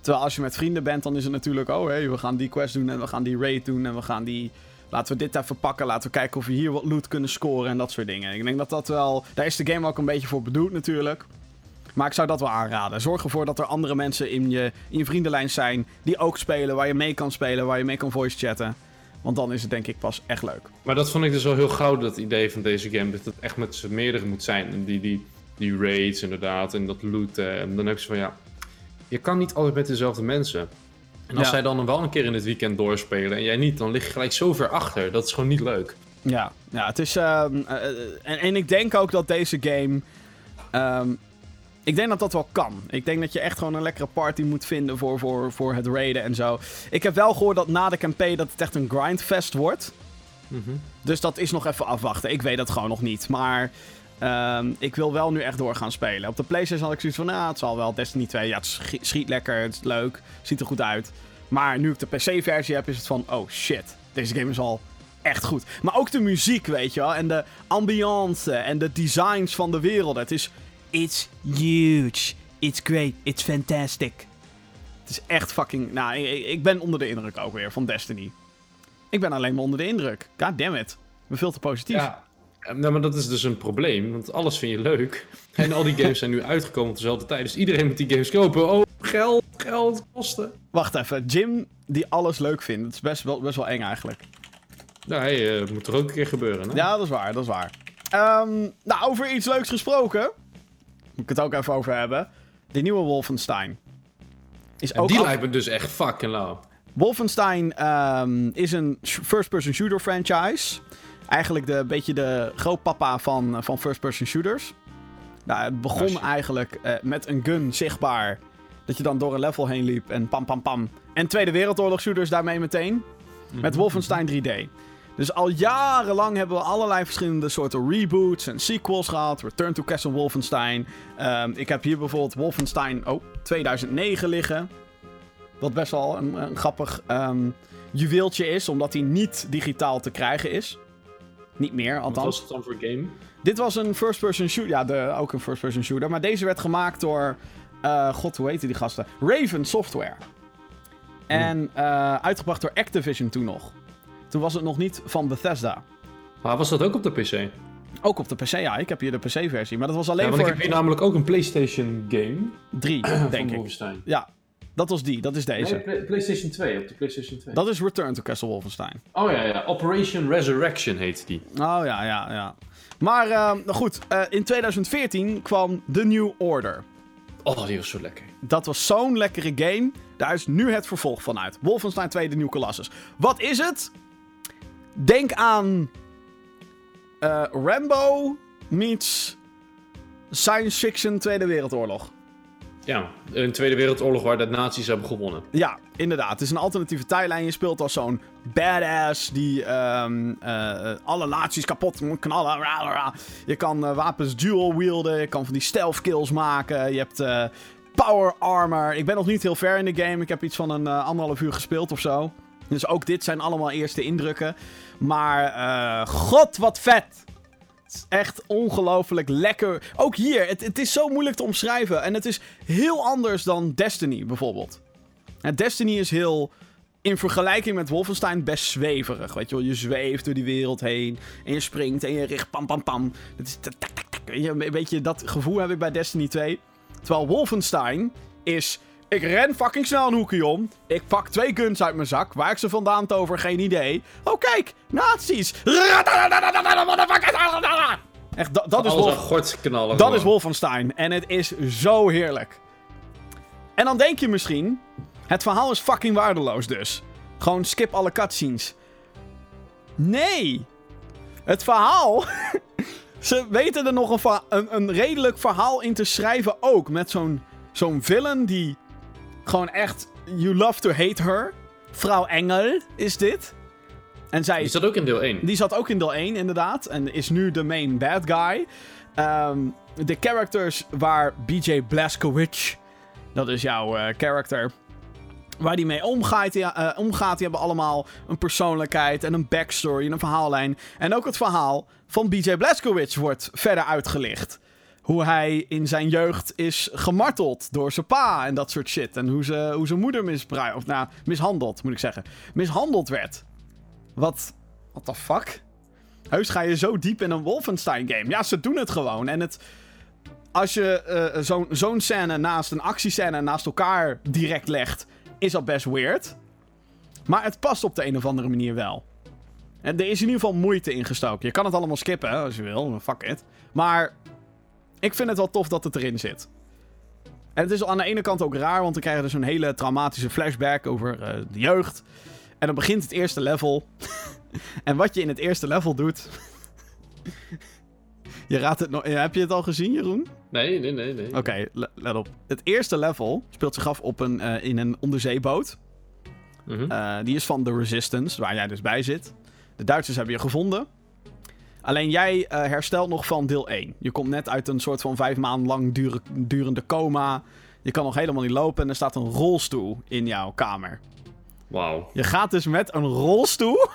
Terwijl als je met vrienden bent, dan is het natuurlijk... Oh, hé, we gaan die quest doen en we gaan die raid doen en we gaan die... Laten we dit even pakken, laten we kijken of we hier wat loot kunnen scoren en dat soort dingen. Ik denk dat dat wel... Daar is de game ook een beetje voor bedoeld natuurlijk. Maar ik zou dat wel aanraden. Zorg ervoor dat er andere mensen in je, in je vriendenlijn zijn die ook spelen, waar je mee kan spelen, waar je mee kan voice chatten. Want dan is het denk ik pas echt leuk. Maar dat vond ik dus wel heel gauw, dat idee van deze game. Dat het echt met z'n meerdere moet zijn. Die, die, die raids inderdaad, en dat looten. En dan heb je van ja, je kan niet altijd met dezelfde mensen. En als Ja. zij dan wel een keer in het weekend doorspelen en jij niet, dan lig je gelijk zo ver achter. Dat is gewoon niet leuk. Ja, ja het is. ehm, eh, en, en ik denk ook dat deze game. ehm, ik denk dat dat wel kan. Ik denk dat je echt gewoon een lekkere party moet vinden voor, voor, voor het raiden en zo. Ik heb wel gehoord dat na de campaign dat het echt een grindfest wordt. Dus dat is nog even afwachten. Ik weet dat gewoon nog niet. Maar ehm, ik wil wel nu echt door gaan spelen. Op de PlayStation had ik zoiets van, nou, het zal wel. Destiny 2, ja, het schi- schiet lekker, het is leuk, ziet er goed uit. Maar nu ik de PC-versie heb, is het van, oh shit, deze game is al echt goed. Maar ook de muziek, weet je wel, en de ambiance en de designs van de wereld. Het is, it's huge, it's great, it's fantastic. Het is echt fucking, nou, ik, ben onder de indruk ook weer van Destiny. Ik ben alleen maar onder de indruk. God damn it. Ik ben veel te positief. Eh, Nou, maar dat is dus een probleem, want alles vind je leuk. En al die games zijn nu uitgekomen op dezelfde tijd. Dus iedereen moet die games kopen. Oh, geld, geld, kosten. Wacht even, Jim die alles leuk vindt. Het is best wel, best wel eng eigenlijk. Nou, hey, eh, moet er ook een keer gebeuren. Hè? Ja, dat is waar, dat is waar. Ehm, nou, over iets leuks gesproken. Moet ik het ook even over hebben. De nieuwe Wolfenstein. Is En ook die af- lijkt me dus echt fucking lauw. Wolfenstein ehm, is een first-person shooter franchise. Eigenlijk de beetje de grootpapa van, van first-person shooters. Nou, het begon eigenlijk eh, met een gun zichtbaar. Dat je dan door een level heen liep en pam pam pam. En Tweede Wereldoorlog shooters daarmee meteen. Met Wolfenstein 3D. Dus al jarenlang hebben we allerlei verschillende soorten reboots en sequels gehad. Return to Castle Wolfenstein. Ehm, ik heb hier bijvoorbeeld Wolfenstein oh, 2009 liggen. Wat best wel een, een grappig ehm, juweeltje is, omdat hij niet digitaal te krijgen is. Niet meer, Wat althans. was het dan voor game? Dit was een first-person shooter. Ja, de, ook een first-person shooter. Maar deze werd gemaakt door. eh, God, hoe heette die gasten? Raven Software. En eh, uitgebracht door Activision toen nog. Toen was het nog niet van Bethesda. Maar was dat ook op de PC? Ook op de PC, ja. Ik heb hier de PC-versie. Maar dat was alleen want ik voor heb hier namelijk ook een PlayStation game. drie, denk ik. Ja, dat was die. Dat is deze. Nee, PlayStation 2, op de PlayStation 2. Dat is Return to Castle Wolfenstein. Oh ja, ja. Operation Resurrection heet die. Oh ja, ja, ja. Maar eh, nou goed, eh, in 2014 kwam The New Order. Oh, die was zo lekker. Dat was zo'n lekkere game. Daar is nu het vervolg van uit. Wolfenstein 2, de New Colossus. Wat is het? Denk aan eh, Rambo meets science fiction Tweede Wereldoorlog. Ja, een Tweede Wereldoorlog waar de nazi's hebben gewonnen. Ja, inderdaad. Het is een alternatieve tijdlijn. Je speelt als zo'n badass die ehm, eh, alle nazi's kapot moet knallen. Je kan eh, wapens dual wielden. Je kan van die stealth kills maken. Je hebt eh, power armor. Ik ben nog niet heel ver in de game. Ik heb iets van een anderhalf uur gespeeld of zo. Dus ook dit zijn allemaal eerste indrukken. Maar god, wat vet! Echt ongelooflijk lekker. Ook hier, het, het is zo moeilijk te omschrijven. En het is heel anders dan Destiny bijvoorbeeld. Destiny is heel, in vergelijking met Wolfenstein, best zweverig. Weet je wel, je zweeft door die wereld heen. En je springt en je richt pam pam pam. Het is Een beetje dat gevoel heb ik bij Destiny 2. Terwijl Wolfenstein is... Ik ren fucking snel een hoekje om. Ik pak twee guns uit mijn zak. Waar ik ze vandaan tover, geen idee. Oh, kijk. Nazi's. Echt, dat, dat is Wolf... knallen. Dat is Wolfenstein. En het is zo heerlijk. En dan denk je misschien... Het verhaal is fucking waardeloos dus. Gewoon skip alle cutscenes. Nee. Het verhaal... Ze weten er nog een, een, een redelijk verhaal in te schrijven ook. Met zo'n zo'n villain die... Gewoon echt... You love to hate her. Vrouw Engel is dit. En zij Die zat ook in deel 1. die zat ook in deel 1, inderdaad. En is nu de main bad guy. Ehm, de characters waar BJ Blazkowicz, dat is jouw eh, character, waar die mee omgaat, die, eh, omgaat, die hebben allemaal een persoonlijkheid en een backstory en een verhaallijn. En ook het verhaal van BJ Blazkowicz wordt verder uitgelicht. Hoe hij in zijn jeugd is gemarteld door zijn pa en dat soort shit. En hoe, ze, hoe zijn moeder misbruikt, of nou, mishandeld moet ik zeggen. Mishandeld werd. Wat, what the fuck? Heus ga je zo diep in een Wolfenstein game. Ja, ze doen het gewoon. En het, als je uh, zo'n zo'n scène naast een actiescène naast elkaar direct legt, is dat best weird. Maar het past op de een of andere manier wel. En er is in ieder geval moeite ingestoken. Je kan het allemaal skippen als je wil, fuck it. Maar ik vind het wel tof dat het erin zit. En het is aan de ene kant ook raar, want dan krijg je dus een hele traumatische flashback over uh, de jeugd. En dan begint het eerste level. en wat je in het eerste level doet. je raadt het nog. Heb je het al gezien, Jeroen? Nee, nee, nee. nee. Oké, let op. Het eerste level speelt zich af op een, uh, in een onderzeeboot. Mm -hmm. uh, die is van The Resistance, waar jij dus bij zit. De Duitsers hebben je gevonden. Alleen jij uh, herstelt nog van deel 1. Je komt net uit een soort van vijf maanden lang dure, durende coma. Je kan nog helemaal niet lopen en er staat een rolstoel in jouw kamer. Wauw. Je gaat dus met een rolstoel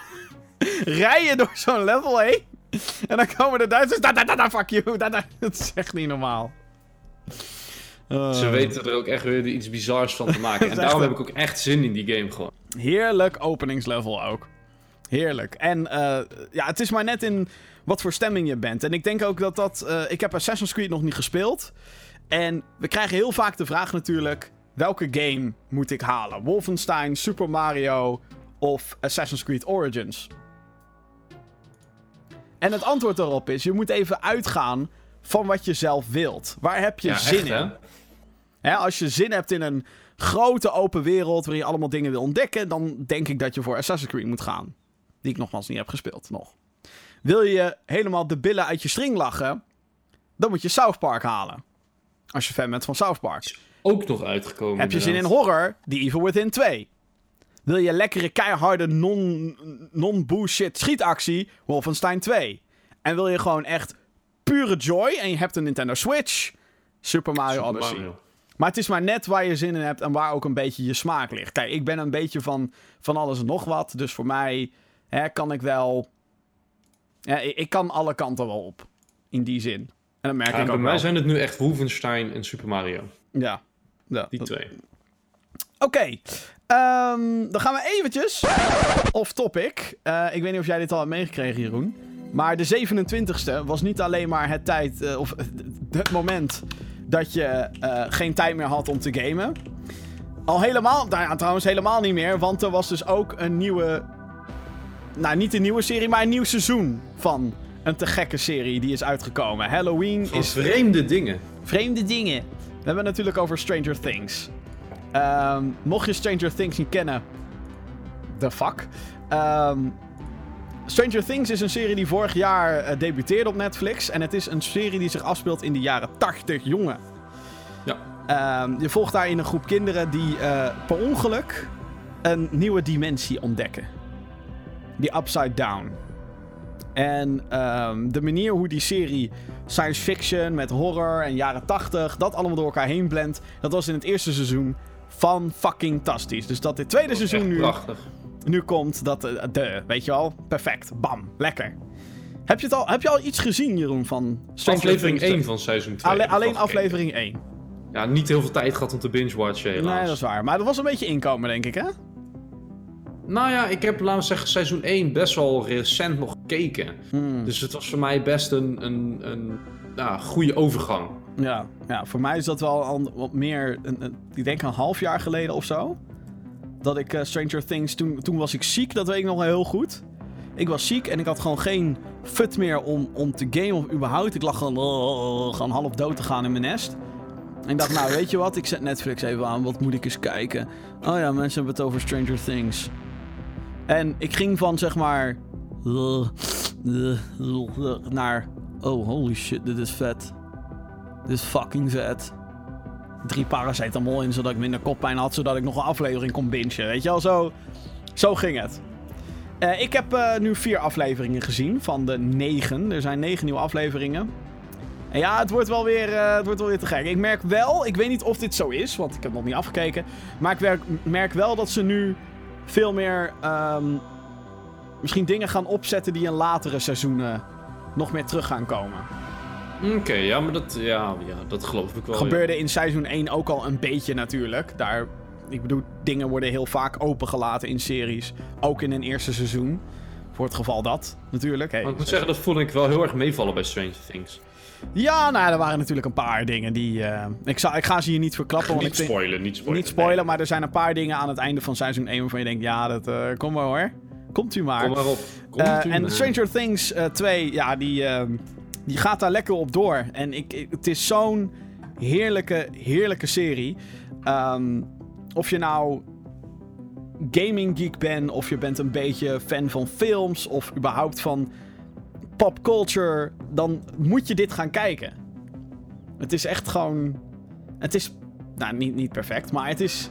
rijden door zo'n level heen. En dan komen de Duitsers. Da, da, da, da fuck you. Da, da. Dat is echt niet normaal. Uh. Ze weten er ook echt weer iets bizars van te maken. en daarom heb ik ook echt zin in die game gewoon. Heerlijk openingslevel ook. Heerlijk. En uh, ja, het is maar net in wat voor stemming je bent. En ik denk ook dat dat... Uh, ik heb Assassin's Creed nog niet gespeeld. En we krijgen heel vaak de vraag natuurlijk... Welke game moet ik halen? Wolfenstein, Super Mario of Assassin's Creed Origins? En het antwoord daarop is... Je moet even uitgaan van wat je zelf wilt. Waar heb je ja, zin echt, in? Hè, als je zin hebt in een grote open wereld... waarin je allemaal dingen wil ontdekken... dan denk ik dat je voor Assassin's Creed moet gaan. Die ik nogmaals niet heb gespeeld nog. Wil je helemaal de billen uit je string lachen, dan moet je South Park halen. Als je fan bent van South Park. Ook nog uitgekomen. Heb je zin in horror? The Evil Within 2. Wil je lekkere, keiharde, non-bullshit non schietactie? Wolfenstein 2. En wil je gewoon echt pure joy en je hebt een Nintendo Switch? Super Mario Super Odyssey. Mario. Maar het is maar net waar je zin in hebt en waar ook een beetje je smaak ligt. Kijk, ik ben een beetje van, van alles en nog wat. Dus voor mij hè, kan ik wel... Ja, ik, ik kan alle kanten wel op. In die zin. En dat merk Ja, ik bij ook mij wel. zijn het nu echt Wolfenstein en Super Mario. Ja. ja. Die dat- twee. Oké, ehm, dan gaan we eventjes off topic. Eh, ik weet niet of jij dit al hebt meegekregen, Jeroen. Maar de 27e was niet alleen maar het tijd, eh, of het moment dat je eh, geen tijd meer had om te gamen. Al helemaal, nou ja, trouwens helemaal niet meer, want er was dus ook een nieuwe, nou niet een nieuwe serie, maar een nieuw seizoen van een te gekke serie die is uitgekomen. Halloween Van is vreemde dingen. Vreemde dingen. We hebben het natuurlijk over Stranger Things. Ehm, mocht je Stranger Things niet kennen, the fuck. Ehm, Stranger Things is een serie die vorig jaar eh, debuteerde op Netflix. En het is een serie die zich afspeelt in de jaren 80, jongen. Ja. Ehm, je volgt daarin een groep kinderen die eh, per ongeluk een nieuwe dimensie ontdekken. Die Upside Down. En ehm, de manier hoe die serie science fiction met horror en jaren 80, dat allemaal door elkaar heen blendt, dat was in het eerste seizoen van fucking tastisch. Dus dat dit tweede Dat seizoen nu, prachtig. nu komt, dat eh, de, weet je wel, perfect, bam, lekker. Heb je, het al, heb je al iets gezien, Jeroen, van Stranger Aflevering Things? 1 van seizoen 2. Alle- heb ik alleen aflevering 1. Ja, niet heel veel tijd gehad om te binge-watchen helaas. Nee, dat is waar. Maar dat was een beetje inkomen, denk ik, hè? Nou ja, ik heb, laten we zeggen, seizoen 1 best wel recent nog gekeken. Hmm. Dus het was voor mij best een, een, een nou, goede overgang. Ja, ja, voor mij is dat wel al wat meer, een, een- ik denk een half jaar geleden of zo. Dat ik eh, Stranger Things, toen, toen was ik ziek, dat weet ik nog wel heel goed. Ik was ziek en ik had gewoon geen fut meer om, om te gamen of überhaupt. Ik lag gewoon, oh, gewoon half dood te gaan in mijn nest. En ik dacht, nou weet je wat, ik zet Netflix even aan, wat moet ik eens kijken? Oh ja, mensen hebben het over Stranger Things. En ik ging van zeg maar... naar... Oh, holy shit, dit is vet. Dit is fucking vet. Drie paracetamol in, zodat ik minder koppijn had, zodat ik nog een aflevering kon bingen. Weet je wel, zo, zo ging het. Eh, ik heb eh, nu vier afleveringen gezien van de negen. Er zijn negen nieuwe afleveringen. En ja, het wordt wel weer, eh, het wordt wel weer te gek. Ik merk wel, ik weet niet of dit zo is, want ik heb nog niet afgekeken. Maar ik merk wel dat ze nu veel meer ehm, misschien dingen gaan opzetten die in latere seizoenen nog meer terug gaan komen. Oké, ja, maar dat, ja, ja, dat geloof ik wel. Gebeurde in seizoen 1 ook al een beetje natuurlijk. Daar, ik bedoel, dingen worden heel vaak opengelaten in series. Ook in een eerste seizoen. Voor het geval dat, natuurlijk. Hey, Maar ik moet zeggen, dat vond ik wel heel erg meevallen bij Stranger Things. Ja, nou, er waren natuurlijk een paar dingen die... eh, ik, zal, ik ga ze hier niet verklappen, want niet ik vind... spoilen, niet spoilen. Niet spoilen, nee. maar er zijn een paar dingen aan het einde van seizoen 1 waarvan je denkt, ja, dat eh, kom maar hoor. Komt u maar. Kom maar op. Komt Eh, u en maar. Stranger Things eh 2, ja, die, ehm, die gaat daar lekker op door. En ik, ik- het is zo'n heerlijke, heerlijke serie. Ehm, of je nou gaming geek bent, of je bent een beetje fan van films, of überhaupt van popculture, dan moet je dit gaan kijken. Het is echt gewoon. Het is. Nou, niet, niet perfect, maar het is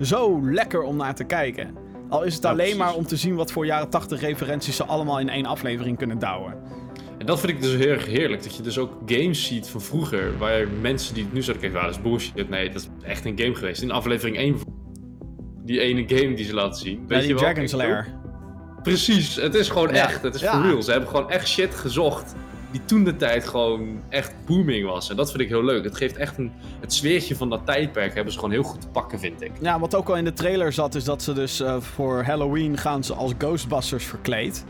zo lekker om naar te kijken. Al is het Ja, alleen precies. maar om te zien wat voor jaren 80 referenties ze allemaal in één aflevering kunnen douwen. En dat vind ik dus heel erg heerlijk. Dat je dus ook games ziet van vroeger. Waar mensen die het nu zouden kijken, ah, dat is bullshit. Nee, dat is echt een game geweest. In aflevering 1, die ene game die ze laten zien. Ja, Weet die je wel? Dragon's Lair. Precies, het is gewoon Ja. echt. Het is for real. Ze hebben gewoon echt shit gezocht. Die toen de tijd gewoon echt booming was. En dat vind ik heel leuk. Het geeft echt een. Het sfeertje van dat tijdperk hebben ze gewoon heel goed te pakken, vind ik. Ja, wat ook al in de trailer zat, is dat ze dus eh, voor Halloween gaan ze als Ghostbusters verkleed.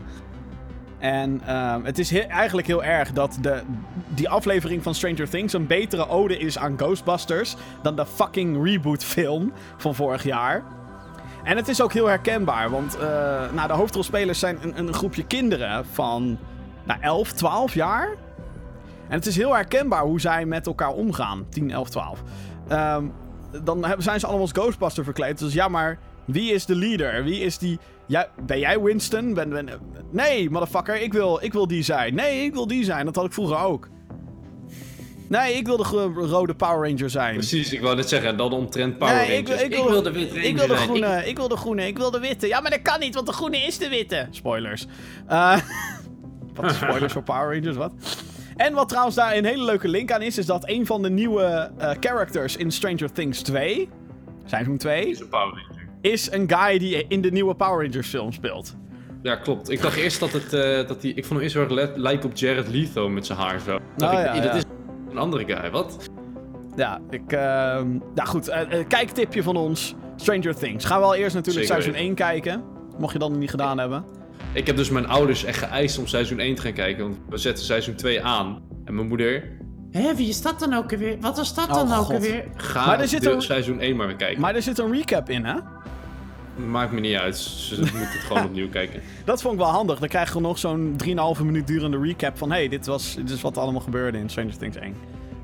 En ehm, het is he- eigenlijk heel erg dat de, die aflevering van Stranger Things een betere ode is aan Ghostbusters dan de fucking reboot film van vorig jaar. En het is ook heel herkenbaar, want eh, nou, de hoofdrolspelers zijn een, een groepje kinderen van nou, 11, 12 jaar. En het is heel herkenbaar hoe zij met elkaar omgaan. 10, 11, 12. Ehm, dan zijn ze allemaal als Ghostbuster verkleed. Dus ja, maar wie is de leader? Wie is die... Ja, ben jij Winston? Ben, ben... Nee, motherfucker, ik wil, ik wil die zijn. Nee, ik wil die zijn. Dat had ik vroeger ook. Nee, ik wil de rode Power Ranger zijn. Precies, ik wou net zeggen. Dan omtrent Power Nee, ik, Rangers. ik, wil, de witte ik wil de Ranger zijn. groene, ik... wil de groene, ik wil de witte. Ja, maar dat kan niet, want de groene is de witte. Spoilers. Eh, wat spoilers voor Power Rangers, wat? En wat trouwens daar een hele leuke link aan is, is dat een van de nieuwe eh, characters in Stranger Things 2, seizoen 2, Is een Power Ranger. is een guy die in de nieuwe Power Rangers film speelt. Ja, klopt. Ik dacht eerst dat het. eh, dat die, ik vond hem eerst heel erg lijken op Jared Leto met zijn haar zo. Dacht Oh, ik, ja, dat ja. is een andere guy. Wat? Ja, ik. ehm nou goed, eh, kijktipje van ons: Stranger Things. Gaan we al eerst natuurlijk Zeker seizoen 1 kijken. Mocht je dat nog niet gedaan hebben. Ik heb dus mijn ouders echt geëist om seizoen 1 te gaan kijken. Want we zetten seizoen 2 aan. En mijn moeder. Hé, wie is dat dan ook alweer? Wat is dat Oh, dan ook God. alweer? Ga Maar er zit de een- seizoen 1 maar weer kijken. Maar er zit een recap in, hè? Maakt me niet uit. Ze moeten het gewoon opnieuw kijken. Dat vond ik wel handig. Dan krijg je nog zo'n 3,5 minuut durende recap van... hey, dit, was, dit is wat er allemaal gebeurde in Stranger Things 1.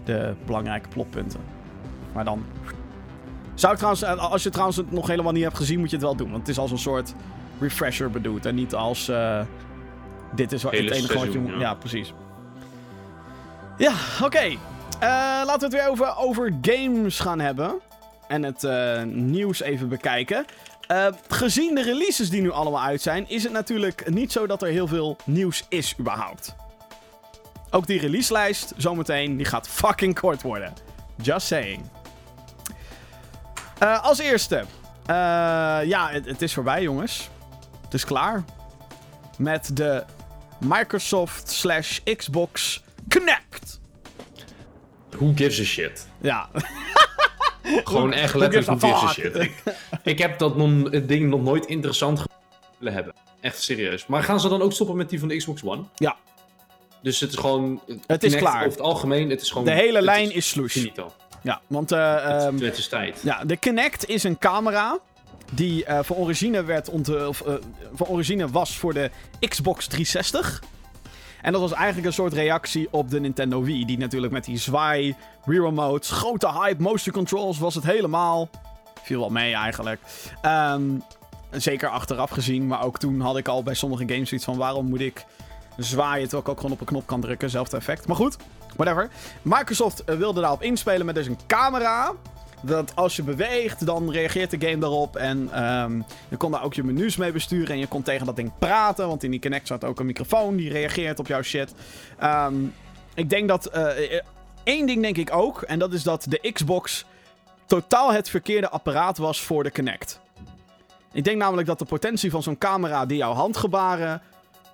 De belangrijke plotpunten. Maar dan... Zou ik trouwens, eh, als je trouwens het nog helemaal niet hebt gezien, moet je het wel doen. Want het is als een soort refresher bedoeld. En niet als... eh, dit is wat, het enige wat je moet... ja. Ja, precies. Ja, oké. Eh, laten we het weer over, over games gaan hebben. En het nieuws even bekijken. Eh, gezien de releases die nu allemaal uit zijn, is het natuurlijk niet zo dat er heel veel nieuws is überhaupt. Ook die releaselijst, zometeen, die gaat fucking kort worden. Just saying. Eh, als eerste. eh, ja, het, het is voorbij, jongens. Het is klaar. Met de Microsoft slash Xbox Connect. Who gives a shit? Ja, Gewoon echt letterlijk a fuck? shit. Ik, ik heb dat non, ding nog nooit interessant willen hebben. Echt serieus. Maar gaan ze dan ook stoppen met die van de Xbox One? Ja. Dus het is gewoon... Het is klaar. Over het algemeen, het is gewoon... de hele lijn is sloes. Finito. Ja, want eh, ehm, het is tijd. Ja, de Kinect is een camera die eh van origine werd ont of, eh, van origine was voor de Xbox 360. En dat was eigenlijk een soort reactie op de Nintendo Wii, die natuurlijk met die zwaai, remotes, grote hype, motion controls was het helemaal. Viel wel mee eigenlijk. Ehm, zeker achteraf gezien, maar ook toen had ik al bij sommige games zoiets van waarom moet ik zwaaien terwijl ik ook gewoon op een knop kan drukken, zelfde effect. Maar goed, whatever. Microsoft eh, wilde daarop inspelen met dus een camera. Dat als je beweegt, dan reageert de game daarop. En ehm, je kon daar ook je menus mee besturen. En je kon tegen dat ding praten. Want in die Kinect zat ook een microfoon die reageert op jouw shit. Ehm, ik denk dat. eh, één ding denk ik ook. En dat is dat de Xbox totaal het verkeerde apparaat was voor de Kinect. Ik denk namelijk dat de potentie van zo'n camera die jouw handgebaren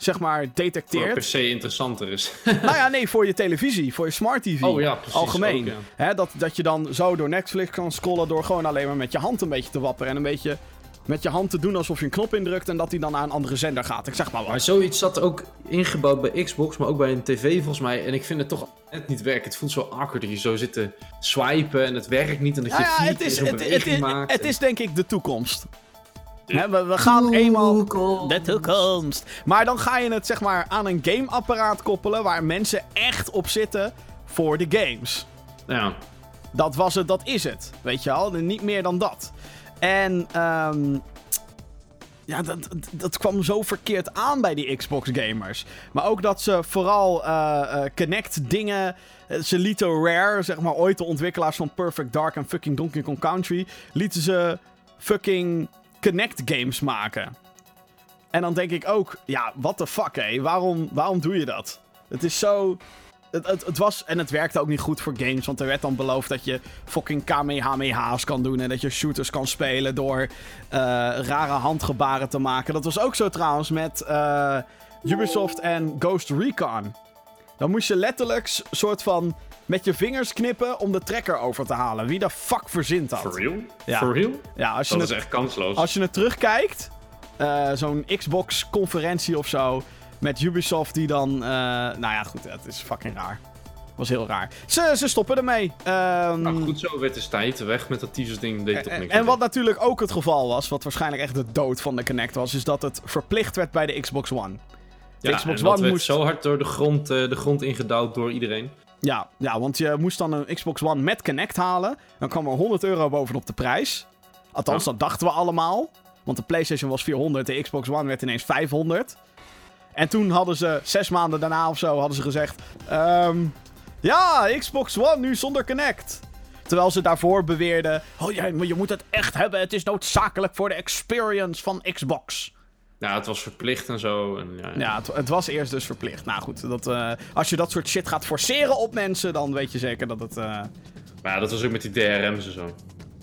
zeg maar Voor detecteert. per se interessanter is. nou ja, nee, voor je televisie, voor je smart TV. Oh ja, precies, Algemeen. ook, ja. Hè, dat, dat je dan zo door Netflix kan scrollen door gewoon alleen maar met je hand een beetje te wapperen. En een beetje met je hand te doen alsof je een knop indrukt en dat die dan naar een andere zender gaat. Ik zeg maar Maar wat. zoiets zat ook ingebouwd bij Xbox, maar ook bij een tv volgens mij. En ik vind het toch net niet werken. Het voelt zo awkward dat je zo zit te swipen en het werkt niet. En dat je Ja, het, keer is, zo'n het, het, is, maakt. het is denk ik de toekomst. We, we gaan eenmaal... De toekomst. Maar dan ga je het zeg maar aan een gameapparaat koppelen waar mensen echt op zitten voor de games. Ja, Dat was het, dat is het. Weet je wel, niet meer dan dat. En ehm ja, dat, dat, dat kwam zo verkeerd aan bij die Xbox gamers. Maar ook dat ze vooral eh, eh, Connect dingen. eh, Ze lieten Rare, zeg maar ooit de ontwikkelaars van Perfect Dark en fucking Donkey Kong Country. lieten ze fucking Connect games maken. En dan denk ik ook, ja, what the fuck hé, waarom, waarom doe je dat? Het is zo. Het, het, het was, en het werkte ook niet goed voor games, want er werd dan beloofd dat je fucking Kamehamehas kan doen en dat je shooters kan spelen door eh, rare handgebaren te maken. Dat was ook zo trouwens met eh, Ubisoft en Ghost Recon. Dan moest je letterlijk soort van met je vingers knippen om de trekker over te halen. Wie de fuck verzint dat? for real? Ja. For real? Ja, als je, Dat is het, echt kansloos. als je het terugkijkt, eh, zo'n Xbox-conferentie of zo, met Ubisoft die dan... eh, nou ja, goed, het is fucking raar. was heel raar. Ze, ze stoppen ermee. Ehm, Nou, goed zo werd de tijd weg met dat teasers ding. Deed toch en, niks en wat natuurlijk ook het geval was, wat waarschijnlijk echt de dood van de Kinect was, is dat het verplicht werd bij de Xbox One. De ja, Xbox One werd moest. zo hard door de grond, eh, de grond ingedouwd door iedereen. Ja, ja, want je moest dan een Xbox One met Kinect halen. Dan kwam er 100 euro bovenop de prijs. Althans, Ja. dat dachten we allemaal. Want de PlayStation was 400, de Xbox One werd ineens 500. En toen hadden ze, zes maanden daarna of zo, hadden ze gezegd... ehm, ja, Xbox One nu zonder Kinect. Terwijl ze daarvoor beweerden... Oh ja, maar je moet het echt hebben. Het is noodzakelijk voor de experience van Xbox. Ja, het was verplicht en zo. En, ja, Ja, het, het was eerst dus verplicht. Nou goed, dat, eh, als je dat soort shit gaat forceren op mensen... dan weet je zeker dat het... eh, Maar ja, dat was ook met die DRM's en zo.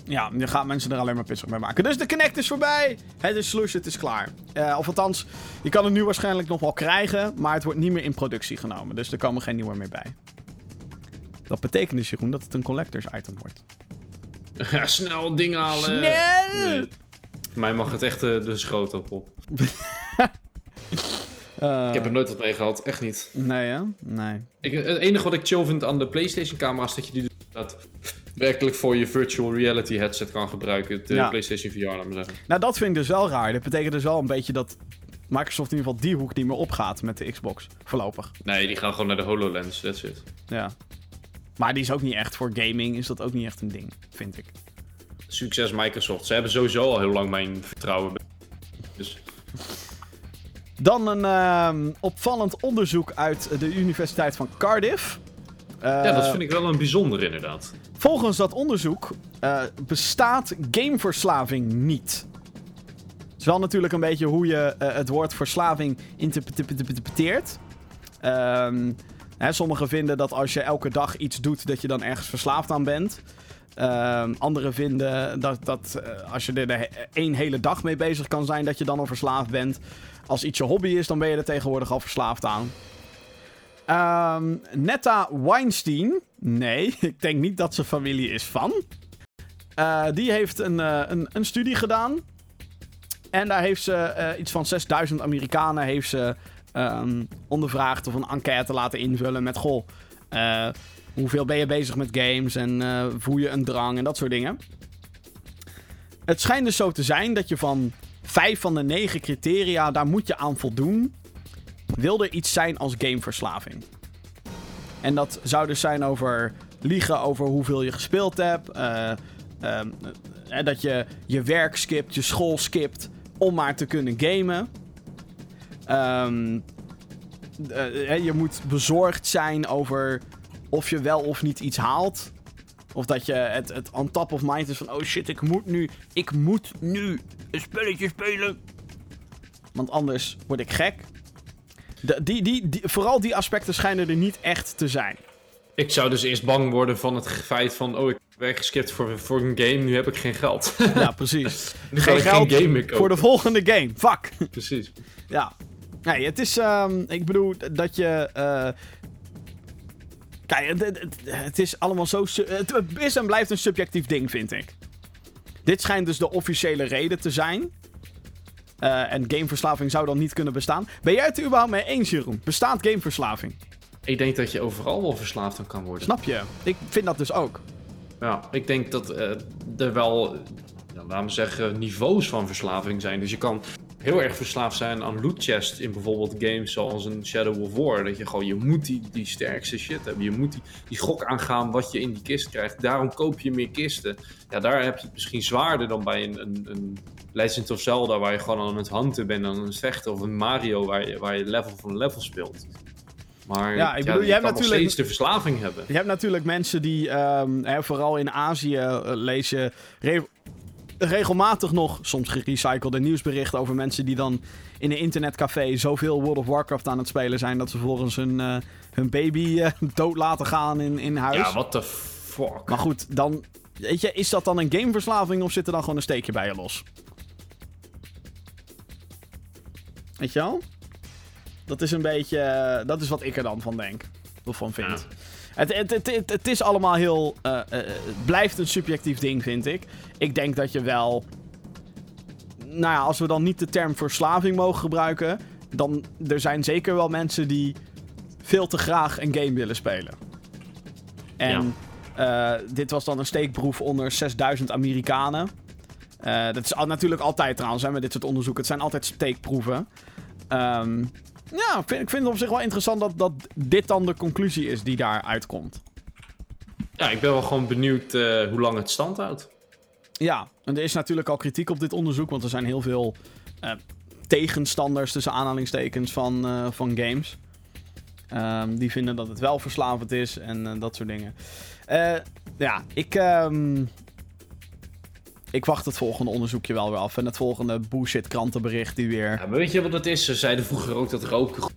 Ja, je gaat mensen er alleen maar pissig mee maken. Dus de Connect is voorbij. Het is slush, het is klaar. Eh, of althans, je kan het nu waarschijnlijk nog wel krijgen, maar het wordt niet meer in productie genomen. Dus er komen geen nieuwe meer bij. Dat betekent dus, Jeroen, dat het een collectors item wordt. Ja, snel dingen halen. Snel! Nee. Mij mag het echt eh, de schroot op. Eh, Ik heb er nooit wat mee gehad, echt niet. Nee, hè? Nee. Ik, het enige wat ik chill vind aan de PlayStation-camera's, dat je die dat werkelijk voor je virtual reality headset kan gebruiken. De Ja. PlayStation VR, laat maar zeggen. Nou, dat vind ik dus wel raar. Dat betekent dus wel een beetje dat Microsoft in ieder geval die hoek niet meer opgaat met de Xbox. Voorlopig. Nee, die gaan gewoon naar de HoloLens, that's it. Ja. Maar die is ook niet echt voor gaming, is dat ook niet echt een ding, vind ik. Succes Microsoft. Ze hebben sowieso al heel lang mijn vertrouwen. Dus Dan een ehm, opvallend onderzoek uit de Universiteit van Cardiff. ja, Eh, dat vind ik wel een bijzonder inderdaad. Volgens dat onderzoek eh, bestaat gameverslaving niet. Het is wel natuurlijk een beetje hoe je eh, het woord verslaving interpre- interpreteert. Ehm, hè, sommigen vinden dat als je elke dag iets doet, dat je dan ergens verslaafd aan bent. Ehm anderen vinden dat, dat eh, als je er één hele dag mee bezig kan zijn, dat je dan al verslaafd bent. Als iets je hobby is, dan ben je er tegenwoordig al verslaafd aan. Ehm, Netta Weinstein. Nee, ik denk niet dat ze familie is van. Eh, die heeft een, eh, een, een studie gedaan. En daar heeft ze iets van 6000 Amerikanen heeft ze, ehm, ondervraagd of een enquête laten invullen met: Goh, hoeveel ben je bezig met games en eh, voel je een drang en dat soort dingen. Het schijnt dus zo te zijn dat je van vijf van de negen criteria, daar moet je aan voldoen. Wil er iets zijn als gameverslaving? En dat zou dus zijn over liegen over hoeveel je gespeeld hebt. eh, dat je je werk skipt, je school skipt om maar te kunnen gamen. Ehm, eh, eh, je moet bezorgd zijn over of je wel of niet iets haalt. Of dat je het, het on top of mind is van... Oh shit, ik moet nu... Ik moet nu een spelletje spelen. Want anders word ik gek. De, die, die, die, vooral die aspecten schijnen er niet echt te zijn. Ik zou dus eerst bang worden van het feit van... Oh, ik heb weggeskipt voor, voor een game, nu heb ik geen geld. Ja, precies. nu Geen geld geen game. Voor de volgende game. Fuck. Precies. Ja. Nee, het is. ehm, ik bedoel dat je. eh, kijk, het, het- het is allemaal zo. Het is en blijft een subjectief ding, vind ik. Dit schijnt dus de officiële reden te zijn. Eh, en gameverslaving zou dan niet kunnen bestaan. Ben jij het er überhaupt mee eens, Jeroen? Bestaat gameverslaving? Ik denk dat je overal wel verslaafd aan kan worden. Snap je? Ik vind dat dus ook. Ja, ik denk dat eh, er wel, ja, laten we zeggen, niveaus van verslaving zijn. Dus je kan heel erg verslaafd zijn aan loot chest in bijvoorbeeld games zoals een Shadow of War. Dat je gewoon, je moet die, die sterkste shit hebben. Je moet die, die gok aangaan wat je in die kist krijgt. Daarom koop je meer kisten. Ja, daar heb je het misschien zwaarder dan bij een, een, een Legend of Zelda waar je gewoon aan het hunten bent, aan het vechten. Of een Mario waar je, waar je level van level speelt. Maar Ja, ik bedoel, je hebt natuurlijk- steeds de verslaving hebben. Je hebt natuurlijk mensen die, ehm, hè, vooral in Azië, eh, lees je regelmatig nog, soms gerecyclede nieuwsberichten over mensen die dan in een internetcafé zoveel World of Warcraft aan het spelen zijn dat ze volgens hun, eh, hun baby eh, dood laten gaan in, in huis. Ja, what the fuck. Maar goed, dan, weet je, is dat dan een gameverslaving of zit er dan gewoon een steekje bij je los? Weet je wel? Dat is een beetje, eh, dat is wat ik er dan van denk. Of van vind. Ja. Het, het, het, het, is allemaal heel. eh, eh, het blijft een subjectief ding, vind ik. Ik denk dat je wel. Nou ja, als we dan niet de term verslaving mogen gebruiken. Dan er zijn zeker wel mensen die veel te graag een game willen spelen. En eh, dit was dan een steekproef onder 6000 Amerikanen. Dat is al, natuurlijk altijd trouwens hè, met dit soort onderzoeken. Het zijn altijd steekproeven. Ehm, ja, ik vind, ik vind het op zich wel interessant dat, dat dit dan de conclusie is die daar uitkomt. Ja, ik ben wel gewoon benieuwd eh, hoe lang het stand houdt. Ja, en er is natuurlijk al kritiek op dit onderzoek, want er zijn heel veel eh, tegenstanders tussen aanhalingstekens van, eh, van games. Ehm, die vinden dat het wel verslavend is en dat soort dingen. Ja, ik, ehm, ik wacht het volgende onderzoekje wel weer af. En het volgende bullshit krantenbericht die weer... Ja, maar weet je wat het is? Ze zeiden vroeger ook dat roken...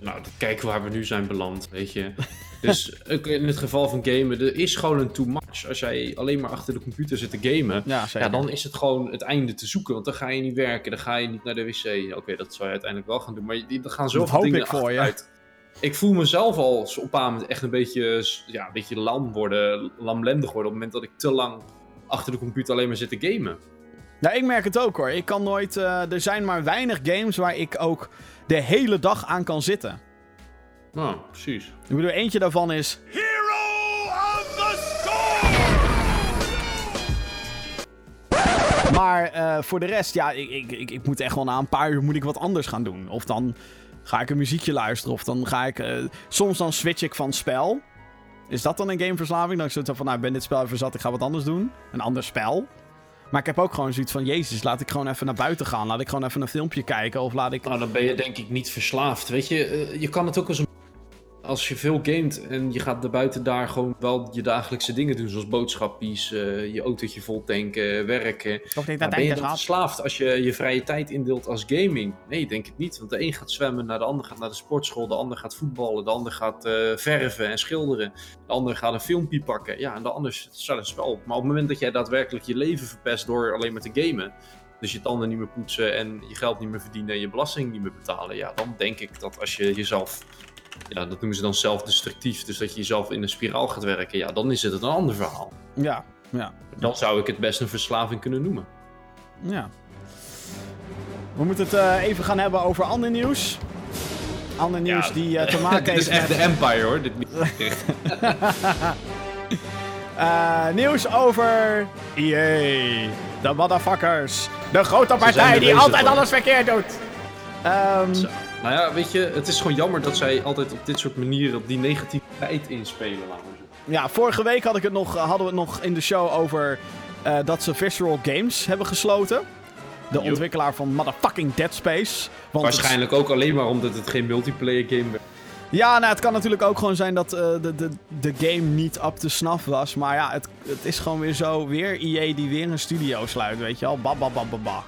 Nou, kijk waar we nu zijn beland, weet je. Dus in het geval van gamen, er is gewoon een too much. Als jij alleen maar achter de computer zit te gamen... Ja, dan is het gewoon het einde te zoeken. Want dan ga je niet werken, dan ga je niet naar de wc. Oké, dat zou je uiteindelijk wel gaan doen. Maar er gaan zoveel dingen ik voor. Ik voel mezelf al op een echt een beetje, ja, een beetje lam worden, lamlendig worden. Op het moment dat ik te lang achter de computer alleen maar zit te gamen. Nou, ik merk het ook hoor. Ik kan nooit... eh, er zijn maar weinig games waar ik ook de hele dag aan kan zitten. Nou, precies. Ik bedoel, eentje daarvan is... Hero of the Storm! Maar eh, voor de rest, ja, ik, ik, ik, ik moet echt wel na een paar uur moet ik wat anders gaan doen. Of dan ga ik een muziekje luisteren. Of dan ga ik... eh, soms dan switch ik van spel. Is dat dan een gameverslaving? Dan is het zo van, nou, ik ben dit spel even zat, ik ga wat anders doen. Een ander spel. Maar ik heb ook gewoon zoiets van, jezus, laat ik gewoon even naar buiten gaan. Laat ik gewoon even een filmpje kijken. Of laat ik... Nou, dan ben je denk ik niet verslaafd. Weet je, eh, je kan het ook als een... Als je veel gamet en je gaat er buiten daar gewoon wel je dagelijkse dingen doen. Zoals boodschappies, eh, je autootje vol tanken, werken. Niet Maar ben je dan verslaafd als je je vrije tijd indeelt als gaming? Nee, denk het niet. Want de een gaat zwemmen, nou, de ander gaat naar de sportschool, de ander gaat voetballen, de ander gaat eh, verven en schilderen. De ander gaat een filmpje pakken. Ja, en de ander staat een spel. Maar op het moment dat jij daadwerkelijk je leven verpest door alleen maar te gamen, dus je tanden niet meer poetsen en je geld niet meer verdienen en je belasting niet meer betalen, ja, dan denk ik dat als je jezelf, ja, dat noemen ze dan zelfdestructief, dus dat je jezelf in een spiraal gaat werken, ja, dan is het een ander verhaal. Ja, ja, Dan zou ik het best een verslaving kunnen noemen. ja. We moeten het eh, even gaan hebben over ander nieuws. Ander nieuws Ja, die eh, te maken Dit is heeft echt met... de Empire hoor. Dit. Eh, nieuws over EA. De motherfuckers. De grote partij die altijd alles verkeerd doet. Ehm, Zo. Nou ja, weet je, het is gewoon jammer dat zij altijd op dit soort manieren op die negativiteit inspelen. Laten we ja, vorige week had ik het nog, hadden we het nog in de show over eh, dat ze Visceral Games hebben gesloten. De ontwikkelaar van motherfucking Dead Space. Want het- Waarschijnlijk ook alleen maar omdat het geen multiplayer game werd. Ja, nou, het kan natuurlijk ook gewoon zijn dat eh, de, de, de game niet up to snuff was. Maar ja, het, het is gewoon weer zo. Weer EA die weer een studio sluit, weet je wel. Ba, ba, ba, ba, ba.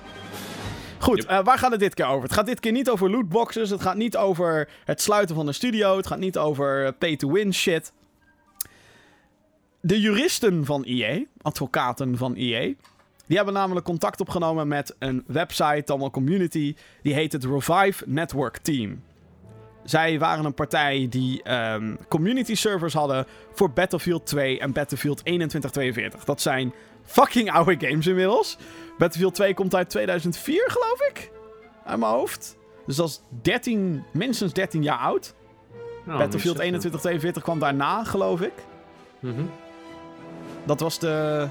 Goed, Yep. eh, waar gaat het dit keer over? Het gaat dit keer niet over lootboxes. Het gaat niet over het sluiten van een studio. Het gaat niet over eh, pay-to-win shit. De juristen van EA, advocaten van EA, Die hebben namelijk contact opgenomen met een website, dan wel community. Die heet het Revive Network Team. Zij waren een partij die ehm, community servers hadden voor Battlefield 2 en Battlefield 2142. Dat zijn fucking oude games inmiddels. Battlefield 2 komt uit 2004, geloof ik. Uit mijn hoofd. Dus dat is 13, minstens 13 jaar oud. Nou, Battlefield niet zo- 2142 kwam daarna, geloof ik. Mhm. Dat was de...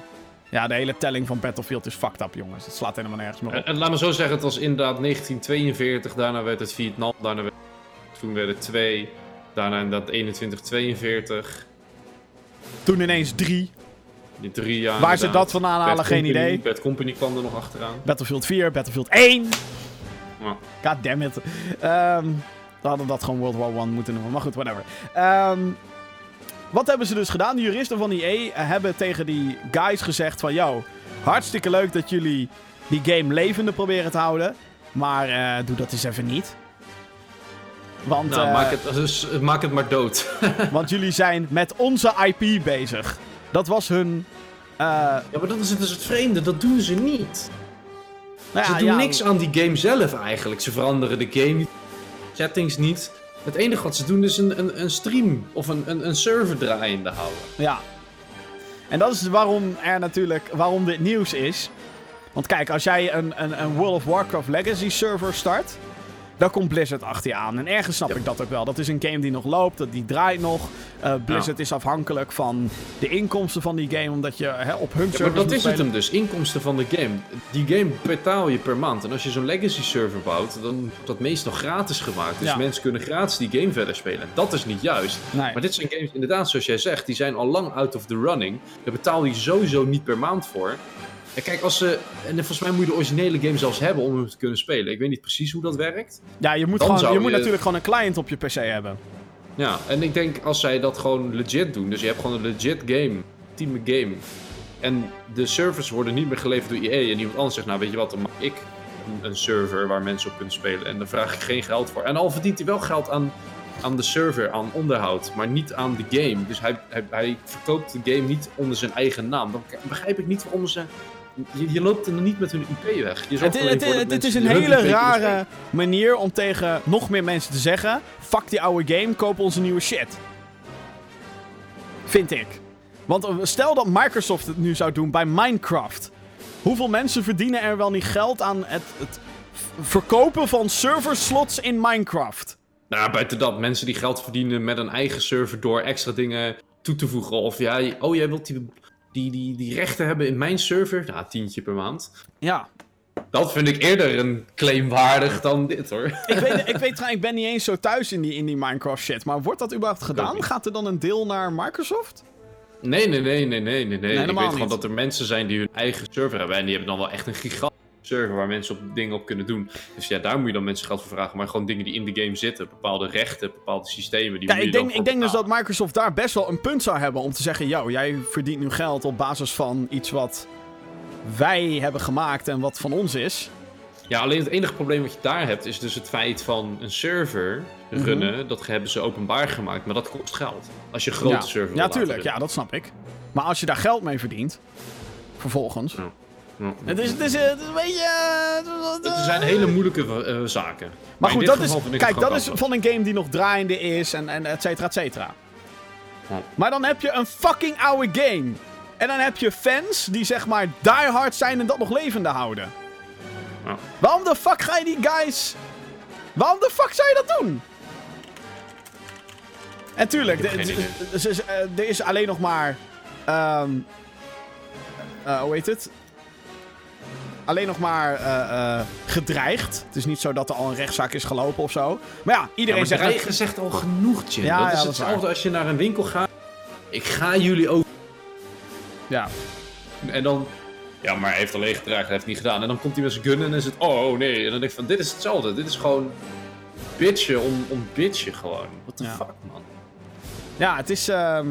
Ja, de hele telling van Battlefield is fucked up, jongens. Het slaat helemaal nergens meer op. en laat me zo zeggen, het was inderdaad 1942, daarna werd het Vietnam, daarna werd, toen werd het 2, daarna inderdaad 2142, Toen ineens drie. Die drie jaar. Waar ze dat vandaan halen, Bad geen idee. Bad Company kwam er nog achteraan. Battlefield 4, Battlefield 1. Ja. God damn it. Ehm, we hadden dat gewoon World War 1 moeten noemen. Maar goed, whatever. Ehm, wat hebben ze dus gedaan? De juristen van EA hebben tegen die guys gezegd van... Yo, hartstikke leuk dat jullie die game levende proberen te houden. Maar eh, doe dat eens even niet. Want, Nou, eh, maak, het, dus, eh, maak het maar dood. want jullie zijn met onze IP bezig. Dat was hun... eh, Ja, maar dat is het, dus het vreemde, dat doen ze niet. nou ze doen ja, niks aan die game zelf eigenlijk. Ze veranderen de game settings niet. Het enige wat ze doen is een, een, een stream of een, een, een server draaiende houden. Ja. En dat is waarom er natuurlijk, waarom dit nieuws is. Want kijk, als jij een, een, een World of Warcraft Legacy server start, dan komt Blizzard achter je aan. En ergens snap ik dat ook wel. Dat is een game die nog loopt, dat die draait nog. Uh, Blizzard is afhankelijk van de inkomsten van die game, omdat je hè, op hun Ja, server maar dat is het hem dus, inkomsten van de game. Die game betaal je per maand. En als je zo'n legacy server bouwt, dan wordt dat meestal gratis gemaakt. Dus Ja. mensen kunnen gratis die game verder spelen. Dat is niet juist. Nee. Maar dit zijn games, inderdaad, zoals jij zegt, die zijn al lang out of the running. Daar betaal je sowieso niet per maand voor. En kijk, als ze. En volgens mij moet je de originele game zelfs hebben om hem te kunnen spelen. Ik weet niet precies hoe dat werkt. Ja, je moet, Dan gewoon, je moet natuurlijk gewoon een client op je PC hebben. Ja, en ik denk als zij dat gewoon legit doen. Dus je hebt gewoon een legit game, team game. En de servers worden niet meer geleverd door EA. En iemand anders zegt, nou weet je wat, dan maak ik een, een server waar mensen op kunnen spelen. En daar vraag ik geen geld voor. En al verdient hij wel geld aan, aan de server, aan onderhoud. Maar niet aan de game. Dus hij, hij, hij verkoopt de game niet onder zijn eigen naam. Dan begrijp ik niet waarom ze... Je, je loopt er niet met hun IP weg. Je Het, is een hele kunnen rare manier om tegen nog meer mensen te zeggen: fuck die oude game, koop onze nieuwe shit. Vind ik. Want eh, stel dat Microsoft het nu zou doen bij Minecraft. Hoeveel mensen verdienen er wel niet geld aan het, het verkopen van serverslots in Minecraft? Nou, buiten dat, mensen die geld verdienen met een eigen server door extra dingen toe te voegen. Of ja, oh, jij wilt die, die, die, die rechten hebben in mijn server? Nou, tientje per maand. Ja. Dat vind ik eerder een claim waardig dan dit hoor. Ik weet, ik weet trouwens, ik ben niet eens zo thuis in die, in die Minecraft shit. Maar wordt dat überhaupt gedaan? Gaat er dan een deel naar Microsoft? Nee, nee, nee, nee, nee, nee. nee. ik weet gewoon niet. dat er mensen zijn die hun eigen server hebben. En die hebben dan wel echt een gigantische server waar mensen op dingen op kunnen doen. Dus ja, daar moet je dan mensen geld voor vragen. Maar gewoon dingen die in de game zitten. Bepaalde rechten, bepaalde systemen. Die moet ik je denk, dan ik denk dus dat Microsoft daar best wel een punt zou hebben om te zeggen: Yo, jij verdient nu geld op basis van iets wat wij hebben gemaakt en wat van ons is. Ja, alleen het enige probleem wat je daar hebt is dus het feit van een server Mhm. runnen. Dat hebben ze openbaar gemaakt, maar dat kost geld. Als je een grote ja, server ja laten tuurlijk, ja, dat snap ik. Maar als je daar geld mee verdient, vervolgens. Ja. Het is, het is, eh, het is een beetje. eh, Het zijn hele moeilijke eh, zaken. Maar goed, dat is, kijk, dat is van een game die nog draaiende is en, en et cetera, et cetera. Maar dan heb je een fucking oude game. En dan heb je fans die zeg maar diehard zijn en dat nog levende houden. Ja. Waarom de fuck ga je die guys... Waarom de fuck zou je dat doen? En tuurlijk, er is alleen nog maar... ehm eh, hoe heet het? Alleen nog maar eh, eh, gedreigd. Het is niet zo dat er al een rechtszaak is gelopen of zo. Maar ja, Ja, iedereen maar zegt... dreigen zegt al genoeg, Jim. Ja, dat ja, is dat hetzelfde als je naar een winkel gaat. Ik ga jullie ook... Ja. En dan... Ja, maar hij heeft alleen gedreigd, hij heeft niet gedaan. En dan komt hij met zijn gun en is het... Oh, nee. En dan denk ik van, dit is hetzelfde. Dit is gewoon... Bitchen om, om bitchen gewoon. What the Ja. fuck, man. Ja, het is... ehm,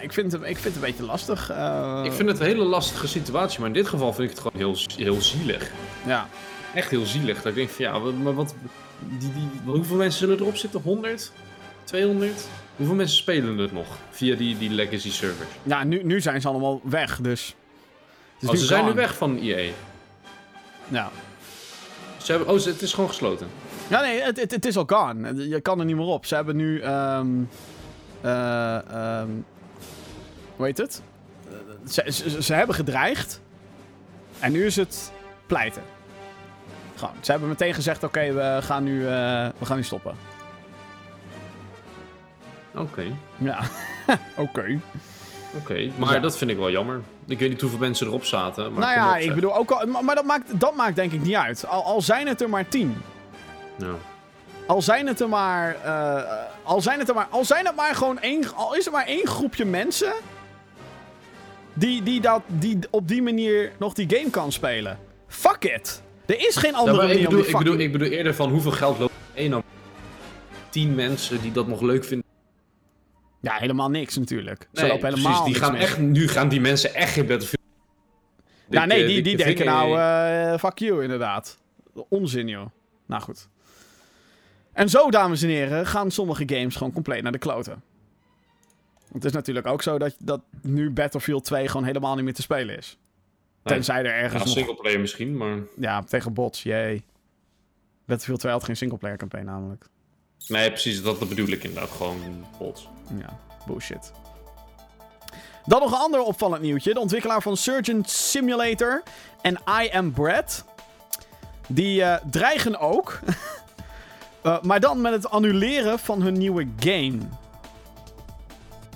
ik, vind het, ik vind het een beetje lastig. eh, Ik vind het een hele lastige situatie, maar in dit geval vind ik het gewoon heel, heel zielig. Ja. Echt heel zielig. Dat ik denk van ja, wat- maar wat. Die, die, hoeveel mensen zullen erop zitten? 100? 200? Hoeveel mensen spelen het nog via die, die legacy servers? Ja, nu, nu zijn ze allemaal weg, dus... is Oh, ze zijn nu weg van EA. Ja. Ze hebben, oh, ze- het is gewoon gesloten. Ja, nee, het, het, het is al gone. Je kan er niet meer op. Ze hebben nu. ehm, hoe heet het? Eh, Ze, ze, ze hebben gedreigd. En nu is het pleiten. Gewoon. Ze hebben meteen gezegd: oké, we, gaan nu, eh, we gaan nu stoppen. Oké. Ja. oké. Oké, maar Ja. dat vind ik wel jammer. Ik weet niet hoeveel mensen erop zaten. Maar Nou ja, ik zeg. bedoel ook al. Maar, maar dat, maakt, dat maakt denk ik niet uit. Al, al zijn het er maar tien. Ja. Al zijn het er maar. eh, al zijn het er maar. Al zijn het maar gewoon één. Al is er maar één groepje mensen. Die, die, dat, die op die manier nog die game kan spelen. Fuck it. Er is geen Ja, andere manier bedoel, ik, bedoel, ik bedoel eerder van hoeveel geld loopt één op tien mensen die dat nog leuk vinden. Ja, helemaal niks natuurlijk. Ze Nee, lopen helemaal precies, die gaan echt, nu gaan die mensen echt geen Battlefield. Ja, nee, eh, die, die denken nou, eh, fuck you inderdaad. Onzin, joh. Nou goed. En zo, dames en heren, gaan sommige games gewoon compleet naar de kloten. Het is natuurlijk ook zo dat, dat nu Battlefield 2 gewoon helemaal niet meer te spelen is. Nee. Tenzij er Ja, ergens nog... singleplayer misschien, maar... Ja, tegen bots, jee. Battlefield 2 had geen singleplayer campaign namelijk. Nee, precies, dat bedoel ik inderdaad. Gewoon bots. Ja, bullshit. Dan nog een ander opvallend nieuwtje. De ontwikkelaar van Surgeon Simulator en I Am Bread. Die eh, dreigen ook. Eh, maar dan met het annuleren van hun nieuwe game.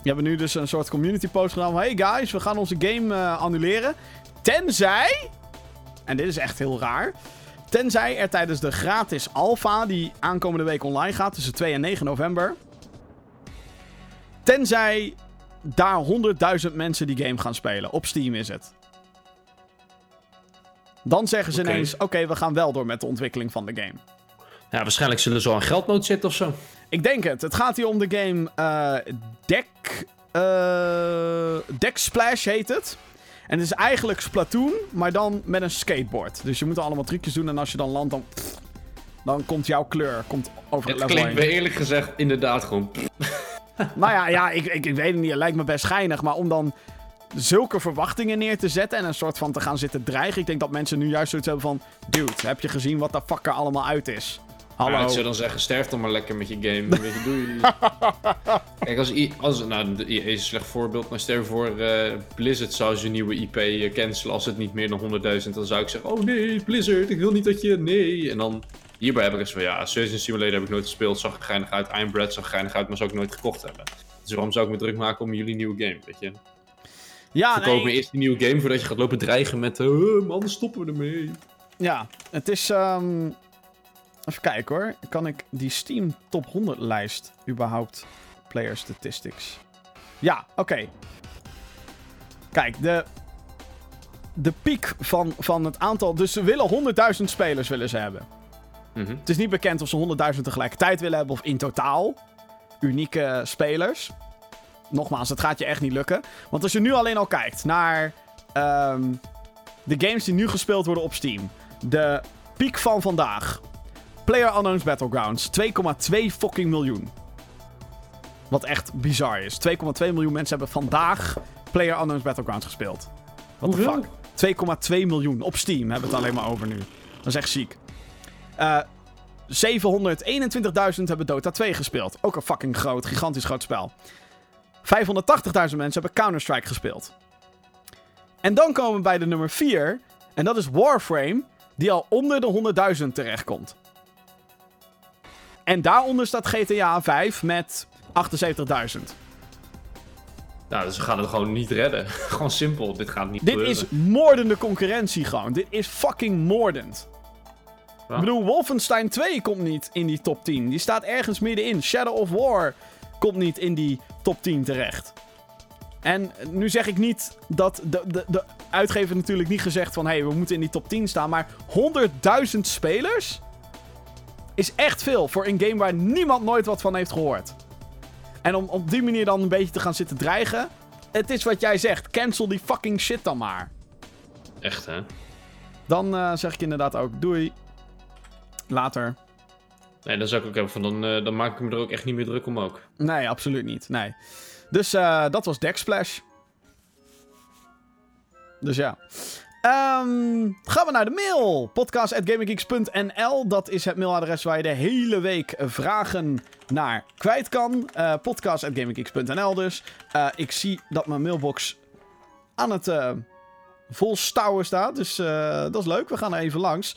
Die hebben nu dus een soort community post gedaan van... Hey guys, we gaan onze game eh, annuleren. Tenzij... En dit is echt heel raar. Tenzij er tijdens de gratis alpha... die aankomende week online gaat... tussen 2 en 9 november... Tenzij daar 100.000 mensen die game gaan spelen. Op Steam is het. Dan zeggen ze ineens: Oké, we gaan wel door met de ontwikkeling van de game. Ja, waarschijnlijk zullen ze al een geldnood zitten of zo. Ik denk het. Het gaat hier om de game eh Deck. eh Deck Splash heet het. En het is eigenlijk Splatoon, maar dan met een skateboard. Dus je moet allemaal trucjes doen en als je dan landt, dan. Dan komt jouw kleur komt over het Het level klinkt me eerlijk gezegd inderdaad gewoon... Nou ja, ja ik, ik, ik weet het niet. Het lijkt me best schijnig. Maar om dan zulke verwachtingen neer te zetten en een soort van te gaan zitten dreigen. Ik denk dat mensen nu juist zoiets hebben van... Dude, heb je gezien wat de fuck er allemaal uit is? Hallo. Ik zou dan zeggen, sterf dan maar lekker met je game. Weet je, doei. Kijk, als, I, als nou, de EA is een slecht voorbeeld, maar stel je voor, eh, Blizzard zou zijn nieuwe IP eh, cancelen als het niet meer dan 100.000, dan zou ik zeggen, oh nee, Blizzard, ik wil niet dat je, nee. En dan, hierbij heb ik eens van, ja, Surgeon Simulator heb ik nooit gespeeld, zag er geinig uit, Iron Bread zag er geinig uit, maar zou ik nooit gekocht hebben. Dus waarom zou ik me druk maken om jullie nieuwe game, weet je? ja, Verkoop me nee, eerst die nieuwe game voordat je gaat lopen dreigen met, eh man, stoppen we ermee. ja, het is... ehm, Even kijken hoor. Kan ik die Steam top 100 lijst überhaupt... Player statistics. Ja, oké. Kijk, de... De piek van, van het aantal... Dus ze willen 100.000 spelers willen ze hebben. Mhm. Het is niet bekend of ze 100.000 tegelijkertijd willen hebben of in totaal. Unieke spelers. Nogmaals, het gaat je echt niet lukken. Want als je nu alleen al kijkt naar ehm, de games die nu gespeeld worden op Steam. De piek van vandaag. Player Unknown's Battlegrounds. 2,2 fucking miljoen. Wat echt bizar is. 2,2 miljoen mensen hebben vandaag Player Unknown's Battlegrounds gespeeld. What the fuck? 2,2 miljoen. Op Steam hebben we het alleen maar over nu. Dat is echt ziek. Eh 721.000 hebben Dota 2 gespeeld. Ook een fucking groot, gigantisch groot spel. 580.000 mensen hebben Counter-Strike gespeeld. En dan komen we bij de nummer 4. En dat is Warframe, die al onder de 100.000 terechtkomt. En daaronder staat GTA 5 met 78.000. Nou, dus ze gaan het gewoon niet redden. gewoon simpel, dit gaat niet Dit gebeuren. is moordende concurrentie gewoon. Dit is fucking moordend. Ja. Ik bedoel, Wolfenstein 2 komt niet in die top 10. Die staat ergens middenin. Shadow of War komt niet in die top 10 terecht. En nu zeg ik niet dat de, de, de uitgever natuurlijk niet gezegd van... hé, hey, we moeten in die top 10 staan. Maar 100.000 spelers is echt veel voor een game waar niemand nooit wat van heeft gehoord. En om op die manier dan een beetje te gaan zitten dreigen... Het is wat jij zegt. Cancel die fucking shit dan maar. Echt, hè? Dan eh, zeg ik inderdaad ook doei. Later. Nee, dan zou ik ook hebben van, dan, eh, dan maak ik me er ook echt niet meer druk om ook. Nee, absoluut niet. Nee. Dus eh, dat was Decksplash. Dus ja. Ehm, gaan we naar de mail. Podcast.gaminggeeks.nl. Dat is het mailadres waar je de hele week eh, vragen naar kwijt kan. Uh, dus. Uh, ik zie dat mijn mailbox aan het uh, volstouwen staat. Dus dat is leuk. We gaan er even langs.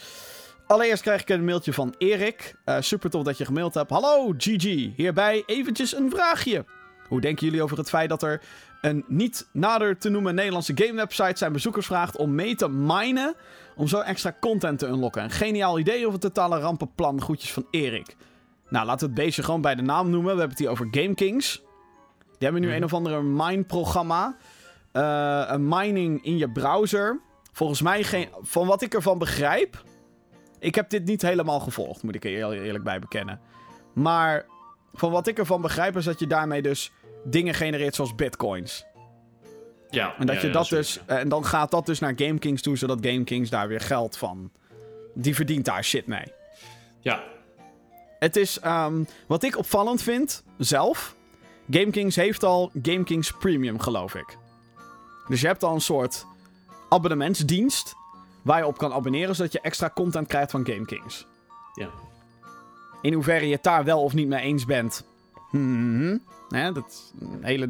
Allereerst krijg ik een mailtje van Erik. super tof dat je gemaild hebt. Hallo GG. Hierbij eventjes een vraagje. Hoe denken jullie over het feit dat er een niet nader te noemen Nederlandse gamewebsite zijn bezoekers vraagt om mee te minen om zo extra content te unlocken? Een geniaal idee of een totale rampenplan? Groetjes van Erik. Nou, laten we het beestje gewoon bij de naam noemen. We hebben het hier over GameKings. Die hebben nu mm. een of andere mine-programma. Uh, een mining in je browser. Volgens mij, geen, van wat ik ervan begrijp... Ik heb dit niet helemaal gevolgd, moet ik er eerlijk bij bekennen. Maar van wat ik ervan begrijp is dat je daarmee dus dingen genereert zoals bitcoins. Ja. En, dat je dat dus, en dan gaat dat dus naar GameKings toe, zodat GameKings daar weer geld van. Die verdient daar shit mee. Ja. Het is, um, wat ik opvallend vind, zelf. GameKings heeft al GameKings Premium, geloof ik. Dus je hebt al een soort abonnementsdienst. Waar je op kan abonneren, zodat je extra content krijgt van GameKings. Ja. In hoeverre je het daar wel of niet mee eens bent. Hmm. Hè, dat hele...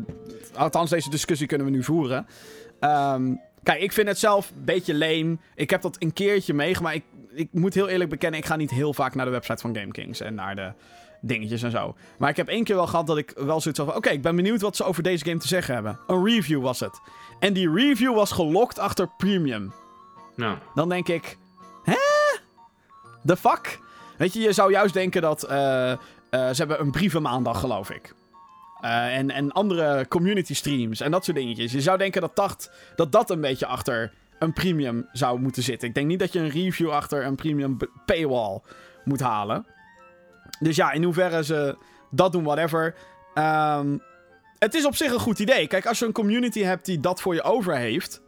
Althans, deze discussie kunnen we nu voeren. Um, kijk, ik vind het zelf een beetje lame. Ik heb dat een keertje meegemaakt. Ik, ik moet heel eerlijk bekennen, ik ga niet heel vaak naar de website van GameKings en naar de dingetjes en zo. Maar ik heb één keer wel gehad dat ik wel zoiets van... Oké, ik ben benieuwd wat ze over deze game te zeggen hebben. Een review was het. En die review was gelokt achter premium. Nou. Dan denk ik... Hè? The fuck? Weet je, je zou juist denken dat... Uh, uh, ze hebben een brievenmaandag, geloof ik. Uh, en, en andere community streams en dat soort dingetjes. Je zou denken dat, dacht, dat dat een beetje achter een premium zou moeten zitten. Ik denk niet dat je een review achter een premium paywall moet halen. Dus ja, in hoeverre ze dat doen, whatever. Um, het is op zich een goed idee. Kijk, als je een community hebt die dat voor je over heeft.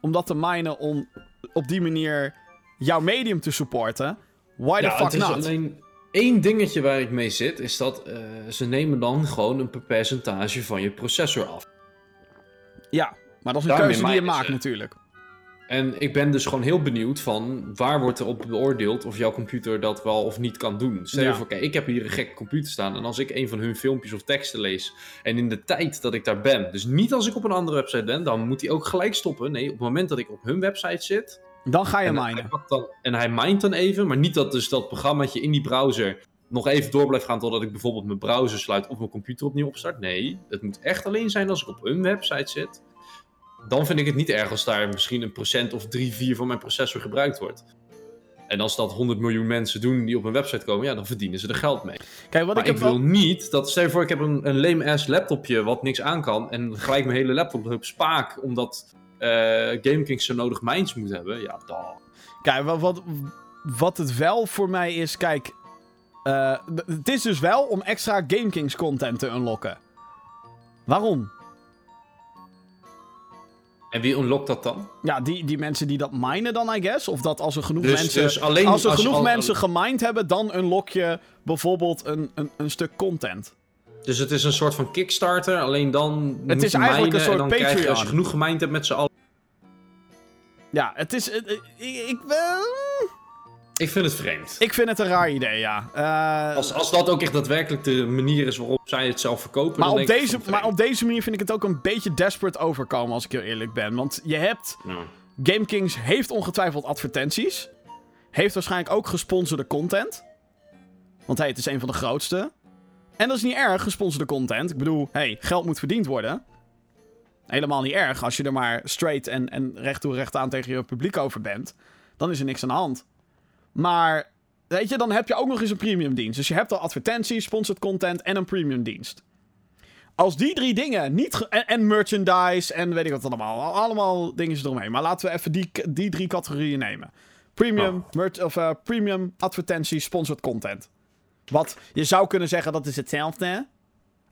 Om dat te minen om op die manier jouw medium te supporten. Why the fuck not? Alleen, Eén dingetje waar ik mee zit, is dat uh, ze nemen dan gewoon een percentage van je processor af. Ja, maar dat is een keuze die je maakt natuurlijk. En ik ben dus gewoon heel benieuwd van waar wordt er op beoordeeld of jouw computer dat wel of niet kan doen. Stel je voor, kijk, ik heb hier een gekke computer staan en als ik een van hun filmpjes of teksten lees en in de tijd dat ik daar ben, dus niet als ik op een andere website ben, dan moet hij ook gelijk stoppen. Nee, op het moment dat ik op hun website zit, dan ga je minen. Dan, en hij mindt dan even, maar niet dat dus dat programmaatje in die browser nog even door blijft gaan totdat ik bijvoorbeeld mijn browser sluit of mijn computer opnieuw opstart. Nee, het moet echt alleen zijn als ik op een website zit. Dan vind ik het niet erg als daar misschien een procent of 3, 4 van mijn processor gebruikt wordt. En als dat 100 miljoen mensen doen die op een website komen, ja, dan verdienen ze er geld mee. Kijk, wat maar ik, ik wil niet dat, stel je voor, ik heb een, een lame-ass laptopje wat niks aan kan. En gelijk mijn hele laptop op spaak, omdat GameKings zo nodig minds moet hebben, ja, dan. Kijk, wat, wat, wat het wel voor mij is, kijk, uh, het is dus wel om extra GameKings content te unlocken. Waarom? En wie unlockt dat dan? Ja, die, die mensen die dat minen dan, I guess. Of dat als er genoeg dus, mensen, dus alleen als er als genoeg mensen gemined hebben, dan unlock je bijvoorbeeld een, een, een stuk content. Dus het is een soort van Kickstarter, alleen dan. Het is eigenlijk een soort Patreon. Je, als je genoeg gemined hebt met z'n allen. Ja, het is. Ik, ik, ben. Ik vind het vreemd. Ik vind het een raar idee, ja. Uh, als, als dat ook echt daadwerkelijk de manier is waarop zij het zelf verkopen. Maar, dan op, deze, maar op deze manier vind ik het ook een beetje desperate overkomen, als ik heel eerlijk ben. Want je hebt. Ja. GameKings heeft ongetwijfeld advertenties. Heeft waarschijnlijk ook gesponsorde content. Want hey, het is een van de grootste. En dat is niet erg, gesponsorde content. Ik bedoel, hey, geld moet verdiend worden. Helemaal niet erg. Als je er maar straight en, en recht toe recht aan tegen je publiek over bent. Dan is er niks aan de hand. Maar, weet je, dan heb je ook nog eens een premium dienst. Dus je hebt al advertenties, sponsored content en een premium dienst. Als die drie dingen niet... En, en, merchandise en weet ik wat allemaal. Allemaal dingen eromheen. Maar laten we even die, die drie categorieën nemen. Premium, oh. of, uh, premium advertenties, sponsored content. Wat je zou kunnen zeggen dat is hetzelfde.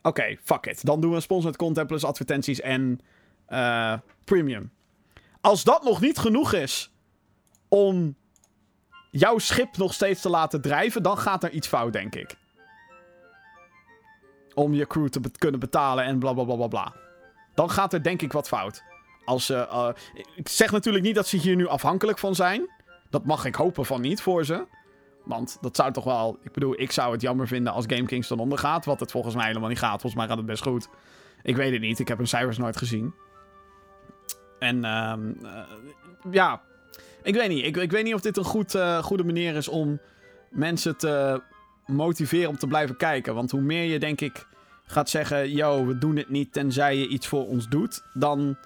Oké, fuck it. Dan doen we sponsored content plus advertenties en uh, premium. Als dat nog niet genoeg is om jouw schip nog steeds te laten drijven, dan gaat er iets fout, denk ik. Om je crew te kunnen betalen en bla bla bla bla bla. Dan gaat er denk ik wat fout. als ze. eh, ik zeg natuurlijk niet dat ze hier nu afhankelijk van zijn. Dat mag ik hopen van niet voor ze. Want dat zou toch wel. Ik bedoel, ik zou het jammer vinden als GameKings dan ondergaat. Wat het volgens mij helemaal niet gaat. Volgens mij gaat het best goed. Ik weet het niet. Ik heb hun cijfers nooit gezien. En ehm, eh, ja, ik weet niet. Ik, ik weet niet of dit een goed, eh, goede manier is om mensen te motiveren om te blijven kijken. Want hoe meer je, denk ik, gaat zeggen: yo, we doen het niet tenzij je iets voor ons doet, dan.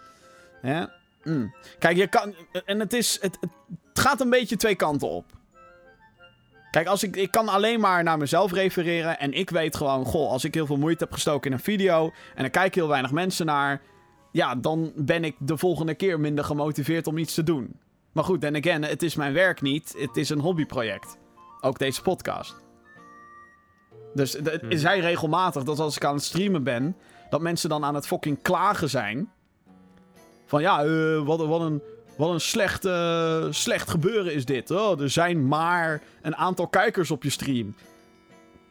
Hè? Mm. Kijk, je kan. En het is. Het, het gaat een beetje twee kanten op. Kijk, als ik, ik kan alleen maar naar mezelf refereren. En ik weet gewoon, goh, als ik heel veel moeite heb gestoken in een video. En er kijken heel weinig mensen naar. Ja, dan ben ik de volgende keer minder gemotiveerd om iets te doen. Maar goed, then again, het is mijn werk niet. Het is een hobbyproject. Ook deze podcast. Dus het het Hmm. zij regelmatig dat als ik aan het streamen ben. dat mensen dan aan het fucking klagen zijn. Van ja, eh, wat, wat een. Wat een slecht, eh, slecht gebeuren is dit. Oh, er zijn maar een aantal kijkers op je stream.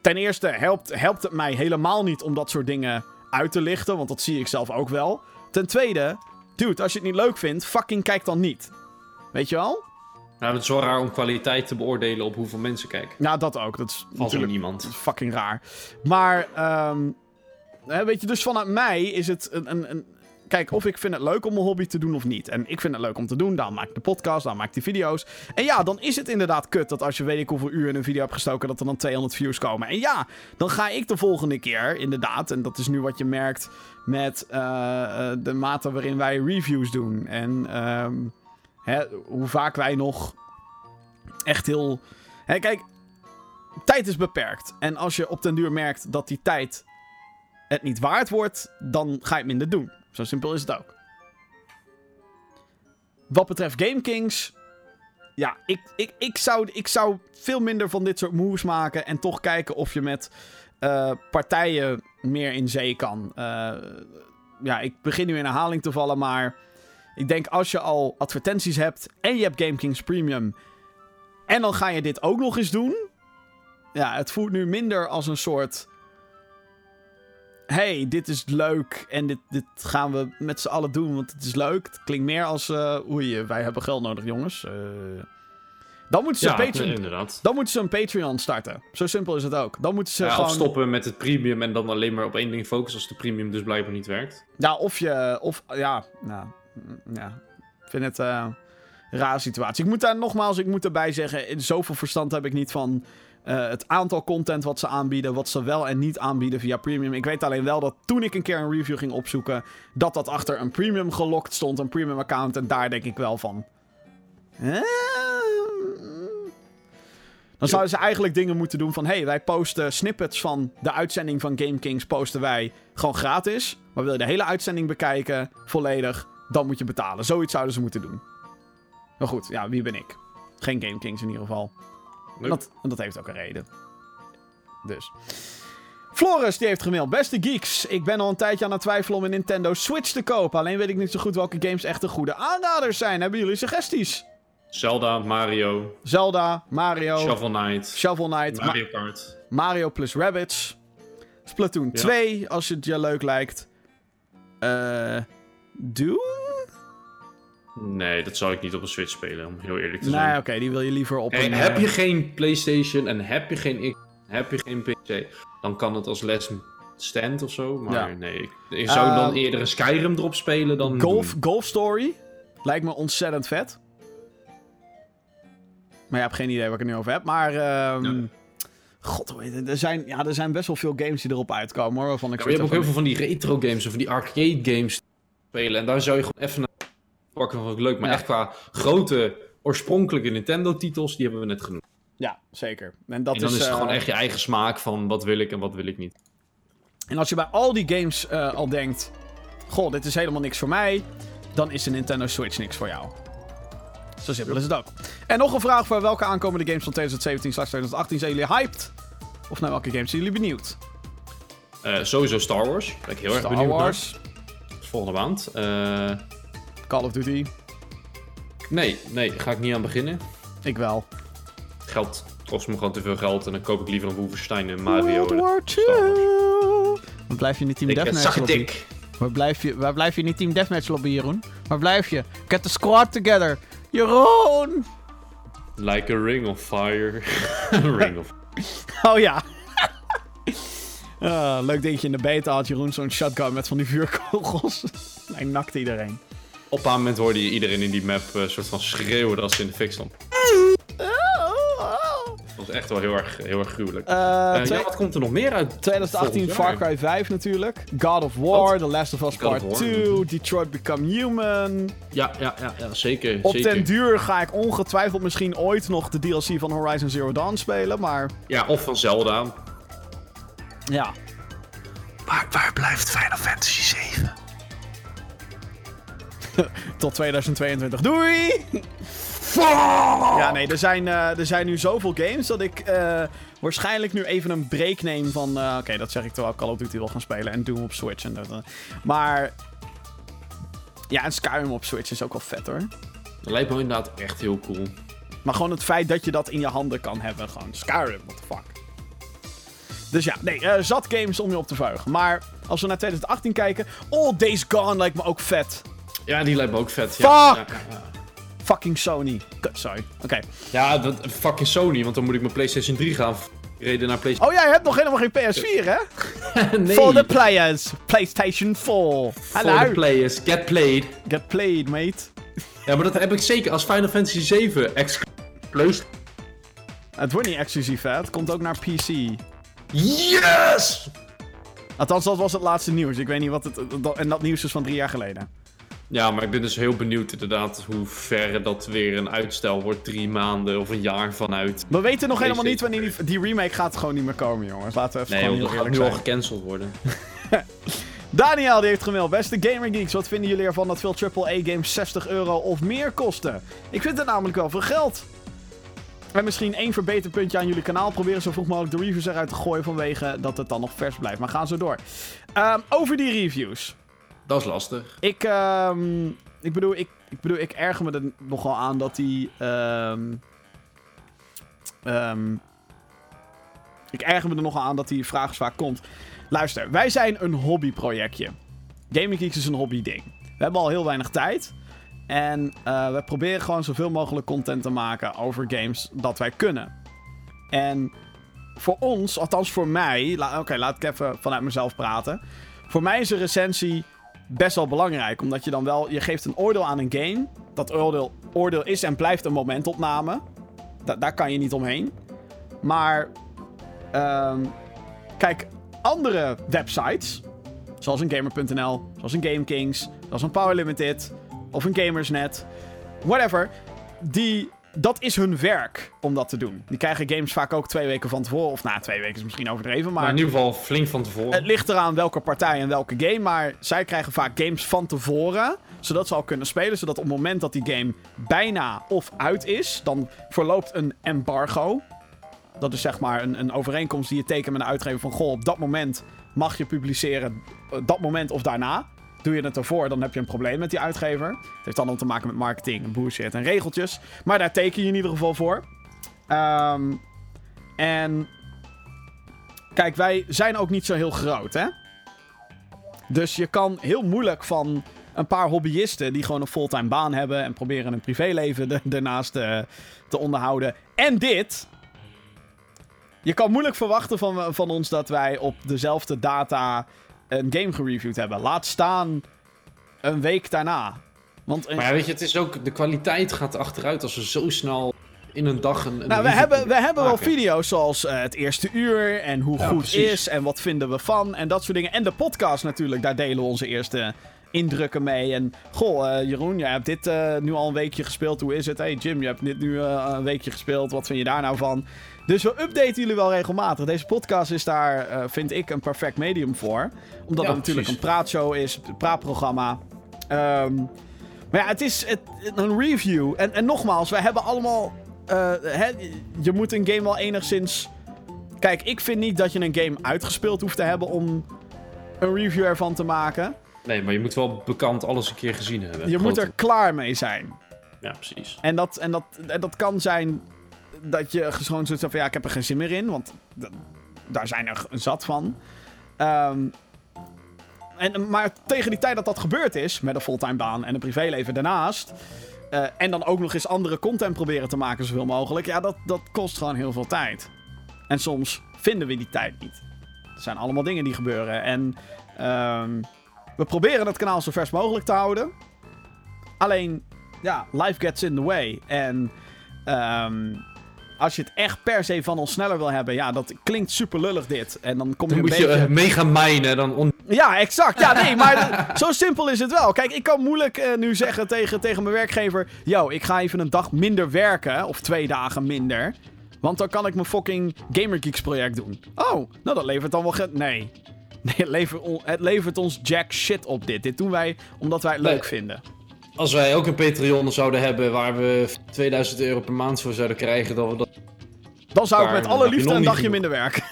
Ten eerste helpt, helpt het mij helemaal niet om dat soort dingen uit te lichten. Want dat zie ik zelf ook wel. Ten tweede, dude, als je het niet leuk vindt, fucking kijk dan niet. Weet je wel? Nou, het is wel raar om kwaliteit te beoordelen op hoeveel mensen kijken. Ja, dat ook. Dat is zo natuurlijk niemand. fucking raar. Maar, ehm, weet je, dus vanuit mij is het een, een, een... Kijk, of ik vind het leuk om een hobby te doen of niet. En ik vind het leuk om te doen, dan maak ik de podcast, dan maak ik die video's. En ja, dan is het inderdaad kut dat als je weet ik hoeveel uur in een video hebt gestoken, dat er dan 200 views komen. En ja, dan ga ik de volgende keer, inderdaad, en dat is nu wat je merkt met eh, eh, de mate waarin wij reviews doen. En ehm, hè, hoe vaak wij nog echt heel... Hè, kijk, tijd is beperkt. En als je op den duur merkt dat die tijd het niet waard wordt, dan ga je het minder doen. Zo simpel is het ook. Wat betreft GameKings. Ja, ik, ik, ik, zou, ik zou veel minder van dit soort moves maken. En toch kijken of je met eh, partijen meer in zee kan. Eh, ja, ik begin nu in herhaling te vallen, maar. Ik denk als je al advertenties hebt. En je hebt GameKings Premium. En dan ga je dit ook nog eens doen. Ja, het voelt nu minder als een soort. Hey, dit is leuk en dit, dit gaan we met z'n allen doen, want het is leuk. Het klinkt meer als. eh oei, wij hebben geld nodig, jongens. Eh, dan moeten ze Ja, een Patreon. inderdaad. Dan moeten ze een Patreon starten. Zo simpel is het ook. Dan moeten ze Ja, gewoon. Of stoppen met het premium en dan alleen maar op één ding focussen als de premium dus blijkbaar niet werkt. Ja, of je. Of ja, nou. mm, Ja. Ik vind het eh, een rare situatie. Ik moet daar nogmaals, ik moet erbij zeggen. Zoveel verstand heb ik niet van. Eh, het aantal content wat ze aanbieden, wat ze wel en niet aanbieden via premium. Ik weet alleen wel dat toen ik een keer een review ging opzoeken, dat dat achter een premium gelokt stond, een premium account. En daar denk ik wel van. eh, Dan zouden ze eigenlijk dingen moeten doen van... hey, wij posten snippets van de uitzending van GameKings... posten wij gewoon gratis. Maar wil je de hele uitzending bekijken, volledig... dan moet je betalen. Zoiets zouden ze moeten doen. Maar goed, ja, wie ben ik? Geen GameKings in ieder geval. En dat, en dat heeft ook een reden. Dus. Floris, die heeft gemaild. Beste geeks, ik ben al een tijdje aan het twijfelen om een Nintendo Switch te kopen. Alleen weet ik niet zo goed welke games echt de goede aanraders zijn. Hebben jullie suggesties? Zelda, Mario, Zelda, Mario, Shovel Knight, Shovel Knight, Ma- Mario Kart. Mario plus Rabbids. Splatoon Ja. 2, als het je leuk lijkt. Eh. Doom? Nee, dat zou ik niet op een Switch spelen, om heel eerlijk te Nee, zijn. oké, die wil je liever op een... heb eh, je geen PlayStation en heb je geen heb je geen PC, dan kan het als les stand of zo. Maar Ja. nee, ik, ik zou dan Ehm, eerder een Skyrim erop spelen dan. Golf. Golf Story? Lijkt me ontzettend vet. Maar je hebt geen idee waar ik het nu over heb. Maar, ehm, Ja. God? Er zijn, ja, er zijn best wel veel games die erop uitkomen, hoor. Waarvan ik Ja, je hebt ook heel veel van die retro games of van die arcade games spelen. En daar zou je gewoon even pakken van leuk. Maar Ja. echt qua grote oorspronkelijke Nintendo titels, die hebben we net genoemd. Ja, zeker. En, dat en dan is, het eh, gewoon echt je eigen smaak van wat wil ik en wat wil ik niet. En als je bij al die games eh, al denkt... Goh, dit is helemaal niks voor mij... Dan is de Nintendo Switch niks voor jou. Zo simpel is het ook. En nog een vraag voor welke aankomende games van 2017-2018 zijn jullie hyped? Of naar welke games zijn jullie benieuwd? Eh, sowieso Star Wars. Ben ik heel erg benieuwd Wars, naar. Volgende maand. Eh, Call of Duty. nee, nee, ga ik niet aan beginnen. Ik wel. Geld kost me gewoon te veel geld. En dan koop ik liever een Wolfenstein en Mario. World War. II. Blijf je die Team Ik ben Deathmatch. Lottie. zakkendik. Waar blijf je, waar blijf je in die Team Deathmatch lobby, Jeroen? Waar blijf je? Get the squad together. Jeroen! Like a ring of fire. ring of... Oh ja. Ah, leuk dingetje in de beta had Jeroen zo'n shotgun met van die vuurkogels. Hij nakt iedereen. Op een moment hoorde je iedereen in die map eh, soort van schreeuwen als ze in de fik stond. Dat was echt wel heel erg, heel erg gruwelijk. Eh, Eh, twee- ja, wat komt er nog meer uit? 2018 volgend Far? Cry 5 natuurlijk. God of War, The Last of Us God Part War. 2, Detroit Become Human. Ja, ja, ja, ja zeker. Op zeker. den duur ga ik ongetwijfeld misschien ooit nog de DLC van Horizon Zero Dawn spelen, maar Ja, of van Zelda. ja. Maar waar blijft Final Fantasy 7? Tot 2022. Doei! Ja, nee, er zijn, eh, er zijn nu zoveel games dat ik eh, waarschijnlijk nu even een break neem van... eh, Oké, dat zeg ik terwijl ik Call of Duty wil gaan spelen en Doom op Switch. En dat, maar... Ja, en Skyrim op Switch is ook wel vet hoor. Dat lijkt me inderdaad echt heel cool. Maar gewoon het feit dat je dat in je handen kan hebben. Gewoon Skyrim, what the fuck. Dus ja, nee, eh, zat games om je op te vuigen. Maar als we naar 2018 kijken... Oh, Days Gone lijkt me ook vet. Ja, die lijkt me ook vet. Ja, Fuck! Fucking Sony. Kut, sorry. Oké. ja, dat fucking Sony, want dan moet ik mijn PlayStation 3 gaan reden naar PlayStation. Oh, jij hebt nog helemaal geen PS4, hè? nee. For the players. PlayStation 4. For Hallo. the players. Get played. Get played, mate. Ja, maar dat heb ik zeker als Final Fantasy 7 exclusive. Het wordt niet exclusief, hè? Het komt ook naar PC. Yes! Althans, dat was het laatste nieuws. Ik weet niet wat het... En dat nieuws is van drie jaar geleden. Ja, maar ik ben dus heel benieuwd inderdaad hoe ver dat weer een uitstel wordt. Drie maanden of een jaar vanuit. We weten nog helemaal niet wanneer die... Die remake gaat gewoon niet meer komen, jongens. Laten we even Nee, gewoon heel nu al gecanceld worden. Daniel die heeft gemaild. Beste Gamer Geeks, wat vinden jullie ervan dat veel AAA-games 60 euro of meer kosten? Ik vind het namelijk wel veel geld. En misschien één verbeterpuntje aan jullie kanaal. Proberen zo vroeg mogelijk de reviews eruit te gooien vanwege dat het dan nog vers blijft. Maar gaan zo door. Ehm, over die reviews. Dat is lastig. Ik, ehm, ik, bedoel, ik, ik bedoel, ik erger me er nogal aan dat die... ehm, ehm, ik erger me er nogal aan dat die vraag vaak komt. Luister, wij zijn een hobbyprojectje. Gaming Geeks is een hobbyding. We hebben al heel weinig tijd. En eh, we proberen gewoon zoveel mogelijk content te maken over games dat wij kunnen. En voor ons, althans voor mij... Oké, laat ik even vanuit mezelf praten. Voor mij is een recensie best wel belangrijk. Omdat je dan wel... Je geeft een oordeel aan een game. Dat oordeel, oordeel is en blijft een momentopname. Da- daar kan je niet omheen. Maar... ehm, kijk, andere websites... Zoals een Gamer.nl, zoals een GameKings, zoals een Power Limited... Of een Gamersnet. Whatever. Die... Dat is hun werk om dat te doen. Die krijgen games vaak ook twee weken van tevoren. Of na twee weken is misschien overdreven. Maar Maar in ieder geval flink van tevoren. het ligt eraan welke partij en welke game. Maar zij krijgen vaak games van tevoren. Zodat ze al kunnen spelen. Zodat op het moment dat die game bijna of uit is. Dan verloopt een embargo. Dat is zeg maar een, een overeenkomst die je tekent met een uitgever. Van goh, op dat moment mag je publiceren. eh, Dat moment of daarna. Doe je het ervoor, dan heb je een probleem met die uitgever. Het heeft dan te maken met marketing en bullshit en regeltjes. Maar daar teken je in ieder geval voor. Ehm, en Kijk, wij zijn ook niet zo heel groot, hè? Dus je kan heel moeilijk van een paar hobbyisten die gewoon een fulltime baan hebben en proberen een privéleven er- daarnaast eh, te onderhouden. En dit. Je kan moeilijk verwachten van, van ons dat wij op dezelfde data een game gereviewd hebben. Laat staan een week daarna. Want een- Maar ja, weet je, het is ook, de kwaliteit gaat achteruit als we zo snel in een dag een. een Nou, we hebben, we hebben wel video's zoals eh, het eerste uur en hoe Ja, goed precies. is en wat vinden we van en dat soort dingen. En de podcast natuurlijk, daar delen we onze eerste indrukken mee. En goh, eh, Jeroen, jij hebt dit eh, nu al een weekje gespeeld. Hoe is het? Hey Jim, je hebt dit nu eh, een weekje gespeeld. Wat vind je daar nou van? Dus we updaten jullie wel regelmatig. Deze podcast is daar, eh, vind ik, een perfect medium voor. Omdat Ja, het natuurlijk precies. een praatshow is, een praatprogramma. Ehm, maar ja, het is het, een review. En, en nogmaals, wij hebben allemaal. eh, hè, je moet een game wel enigszins. Kijk, ik vind niet dat je een game uitgespeeld hoeft te hebben om een review ervan te maken. Nee, maar je moet wel bekend alles een keer gezien hebben. Je moet er klaar mee zijn. Ja, precies. En dat, en dat, en dat kan zijn dat je gewoon zoiets van ja, ik heb er geen zin meer in, want daar zijn er zat van. Ehm, en, maar tegen die tijd dat dat gebeurd is, met een fulltime baan en een privéleven daarnaast. eh, en dan ook nog eens andere content proberen te maken, zoveel mogelijk. Ja, dat, dat kost gewoon heel veel tijd. En soms vinden we die tijd niet. Er zijn allemaal dingen die gebeuren. En ehm, we proberen het kanaal zo vers mogelijk te houden. Alleen, ja, life gets in the way. En ehm, als je het echt per se van ons sneller wil hebben, ja, dat klinkt super lullig dit. En dan kom je een moet je beetje... eh, mega minen. Dan on- Ja, exact. Ja, nee, maar zo simpel is het wel. Kijk, ik kan moeilijk eh, nu zeggen tegen, tegen mijn werkgever... Yo, ik ga even een dag minder werken. Of twee dagen minder. Want dan kan ik mijn fucking Gamergeeks project doen. Oh, nou dat levert dan wel... ge- Nee. Nee, het levert, on- het levert ons jack shit op dit. Dit doen wij omdat wij het Nee. leuk vinden. Als wij ook een Patreon zouden hebben waar we 2000 euro per maand voor zouden krijgen, dan we dat... Dan zou ik met alle liefde een dagje minder werken.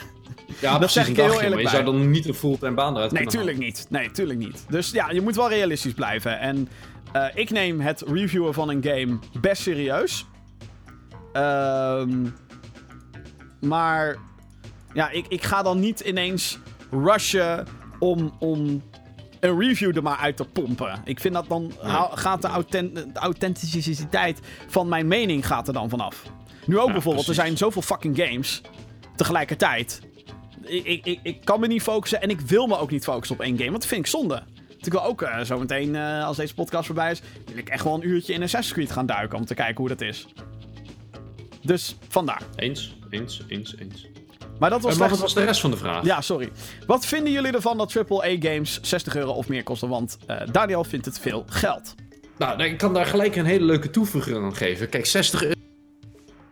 Ja, Dat precies zeg een ik heel dagje, eerlijk maar je bij. zou dan niet een fulltime baan eruit Nee, tuurlijk niet. Nee, tuurlijk niet. Dus ja, je moet wel realistisch blijven. En eh, ik neem het reviewen van een game best serieus. Ehm, maar ja, ik, ik ga dan niet ineens rushen om, om een review er maar uit te pompen. Ik vind dat dan gaat de, authent- de authenticiteit van mijn mening gaat er dan vanaf. Nu ook Ja, bijvoorbeeld, er zijn zoveel fucking games tegelijkertijd. Ik, ik, ik, ik kan me niet focussen en ik wil me ook niet focussen op één game, want dat vind ik zonde. Want ik wil ook eh, zo meteen, eh, als deze podcast voorbij is, wil ik echt wel een uurtje in Assassin's Creed gaan duiken om te kijken hoe dat is. Dus vandaar. Eens, eens, eens, eens. Maar dat was wat slechts... was de rest van de vraag? Ja, sorry. Wat vinden jullie ervan dat AAA-games 60 euro of meer kosten? Want eh, Daniel vindt het veel geld. Nou, ik kan daar gelijk een hele leuke toevoeging aan geven. Kijk, 60 euro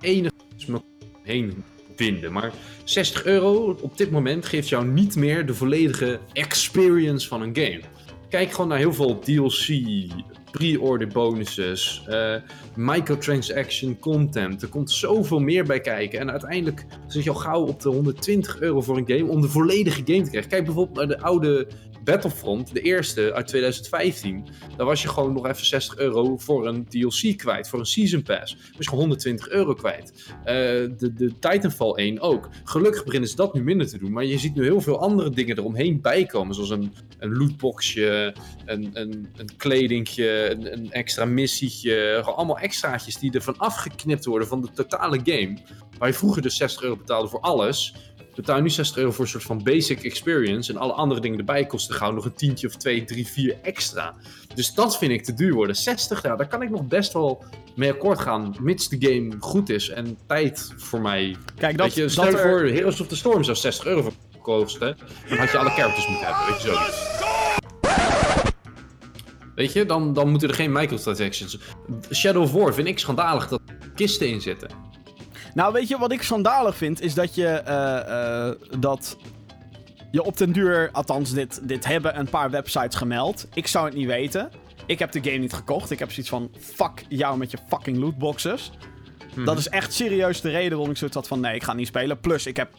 enigszins me heen vinden. Maar 60 euro op dit moment geeft jou niet meer de volledige experience van een game. Kijk gewoon naar heel veel DLC, pre-order bonuses, eh, microtransaction content. Er komt zoveel meer bij kijken. En uiteindelijk zit je al gauw op de 120 euro voor een game om de volledige game te krijgen. Kijk bijvoorbeeld naar de oude Battlefront, de eerste uit 2015. Daar was je gewoon nog even 60 euro voor een DLC kwijt, voor een Season Pass. Dan je gewoon 120 euro kwijt. Eh, de, de Titanfall 1 ook. Gelukkig beginnen ze dat nu minder te doen, maar je ziet nu heel veel andere dingen eromheen bijkomen. Zoals een, een lootboxje, een, een, een kledingje, een, een extra missietje. Allemaal extraatjes die er van afgeknipt worden van de totale game. Waar je vroeger dus 60 euro betaalde voor alles, betaal nu 60 euro voor een soort van basic experience. En alle andere dingen erbij kosten gauw nog een tientje of 2, 3, 4 extra. Dus dat vind ik te duur worden. 60, ja, daar kan ik nog best wel mee akkoord gaan. Mits de game goed is en tijd voor mij. Kijk, dat, je, dat stel er- voor, Heroes of the Storm zou 60 euro kosten. Dan had je alle characters moeten hebben, weet je zo. Weet je, dan, dan moeten er geen microtransactions. Shadow of War vind ik schandalig dat er kisten in zitten. Nou, weet je wat ik schandalig vind? Is dat je eh, eh, dat je op den duur, althans, dit, dit hebben een paar websites gemeld. Ik zou het niet weten. Ik heb de game niet gekocht. Ik heb zoiets van: fuck jou met je fucking lootboxes. Dat is echt serieus de reden waarom ik zoiets had van: nee, ik ga niet spelen. Plus, ik heb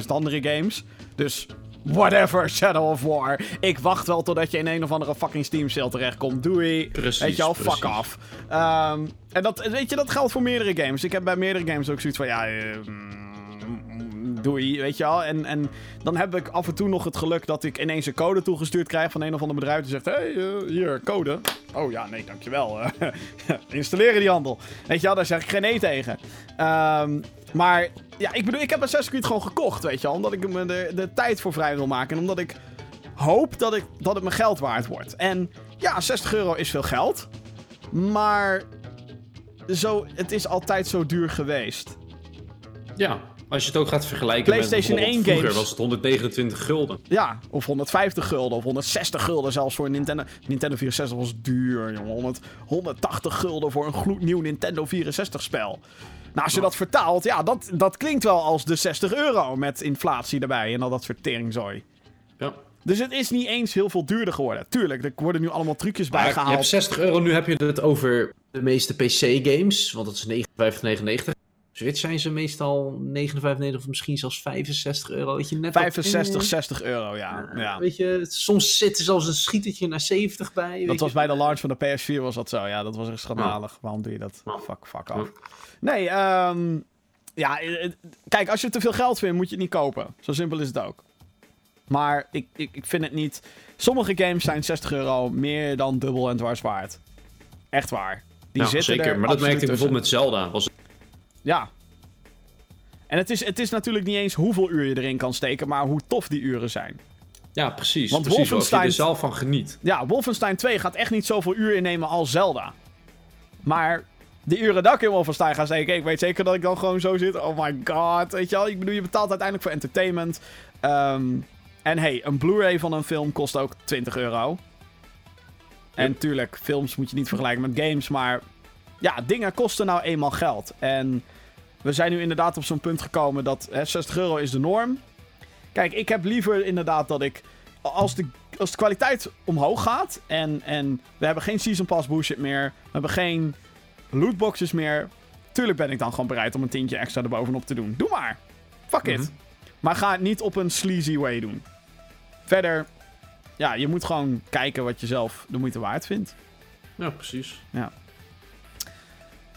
80.000 andere games. Dus. Whatever, Shadow of War. Ik wacht wel totdat je in een of andere fucking Steam sale terechtkomt. Doei. Precies, Weet je al, fuck off. Ehm, en dat, weet je, dat geldt voor meerdere games. Ik heb bij meerdere games ook zoiets van, ja, eh, mm, doei, weet je al. En, en dan heb ik af en toe nog het geluk dat ik ineens een code toegestuurd krijg van een of ander bedrijf die zegt, hé, hey, eh, hier, code. Oh ja, nee, dankjewel. eh, installeren die handel. Weet je wel, daar zeg ik geen nee tegen. Ehm, maar ja, ik bedoel, ik heb Assassin's Creed gewoon gekocht, weet je wel. Omdat ik me de, de tijd voor vrij wil maken. En omdat ik hoop dat, ik, dat het mijn geld waard wordt. En ja, 60 euro is veel geld. Maar zo, het is altijd zo duur geweest. Ja, als je het ook gaat vergelijken PlayStation met bijvoorbeeld 1 vroeger games. was het 129 gulden. Ja, of 150 gulden of 160 gulden zelfs voor een Nintendo. Nintendo 64 was duur, jongen. 100, 180 gulden voor een gloednieuw Nintendo 64 spel. Nou, als je dat vertaalt, ja, dat, dat klinkt wel als de 60 euro met inflatie erbij en al dat soort teringzooi. Ja. Dus het is niet eens heel veel duurder geworden. Tuurlijk, er worden nu allemaal trucjes Maar je bijgehaald. hebt 60 euro, nu heb je het over de meeste PC-games, want dat is 59,99. Switch zijn ze meestal 59 of misschien zelfs 65 euro. Weet je, net wat- 65, 60 euro, ja. ja. Weet je, soms zit er zelfs een schietertje naar 70 bij. weet Dat was je. bij de launch van de PS4 was dat zo. Ja, dat was echt schandalig. Waarom doe je dat? Ja. Fuck, fuck off. Nee, ehm ja, eh, eh, kijk, als je te veel geld vindt, moet je het niet kopen. Zo simpel is het ook. Maar ik, ik, ik vind het niet... Sommige games zijn 60 euro meer dan dubbel en dwars waard. Echt waar. Die Ja, zitten zeker. er Maar dat merkte ik bijvoorbeeld met Zelda. Was Ja. En het is, het is natuurlijk niet eens hoeveel uur je erin kan steken, maar hoe tof die uren zijn. Ja, precies. Want precies, Of je Wolfenstein- er zelf van geniet. Ja, Wolfenstein 2 gaat echt niet zoveel uur innemen als Zelda. Maar de uren dat ik in Wolfenstein ga steken, ik weet zeker dat ik dan gewoon zo zit. Oh my god, weet je wel. Ik bedoel, je betaalt uiteindelijk voor entertainment. Ehm, en hey, een Blu-ray van een film kost ook 20 euro. En Yep. tuurlijk, films moet je niet vergelijken met games, maar ja, dingen kosten nou eenmaal geld. En we zijn nu inderdaad op zo'n punt gekomen dat hè, 60 euro is de norm. Kijk, ik heb liever inderdaad dat ik, als de, als de kwaliteit omhoog gaat en, en we hebben geen Season Pass bullshit meer, we hebben geen lootboxes meer, tuurlijk ben ik dan gewoon bereid om een tientje extra erbovenop te doen. Doe maar. Fuck it. Mhm. Maar ga het niet op een sleazy way doen. Verder, ja, je moet gewoon kijken wat je zelf de moeite waard vindt. Ja, precies.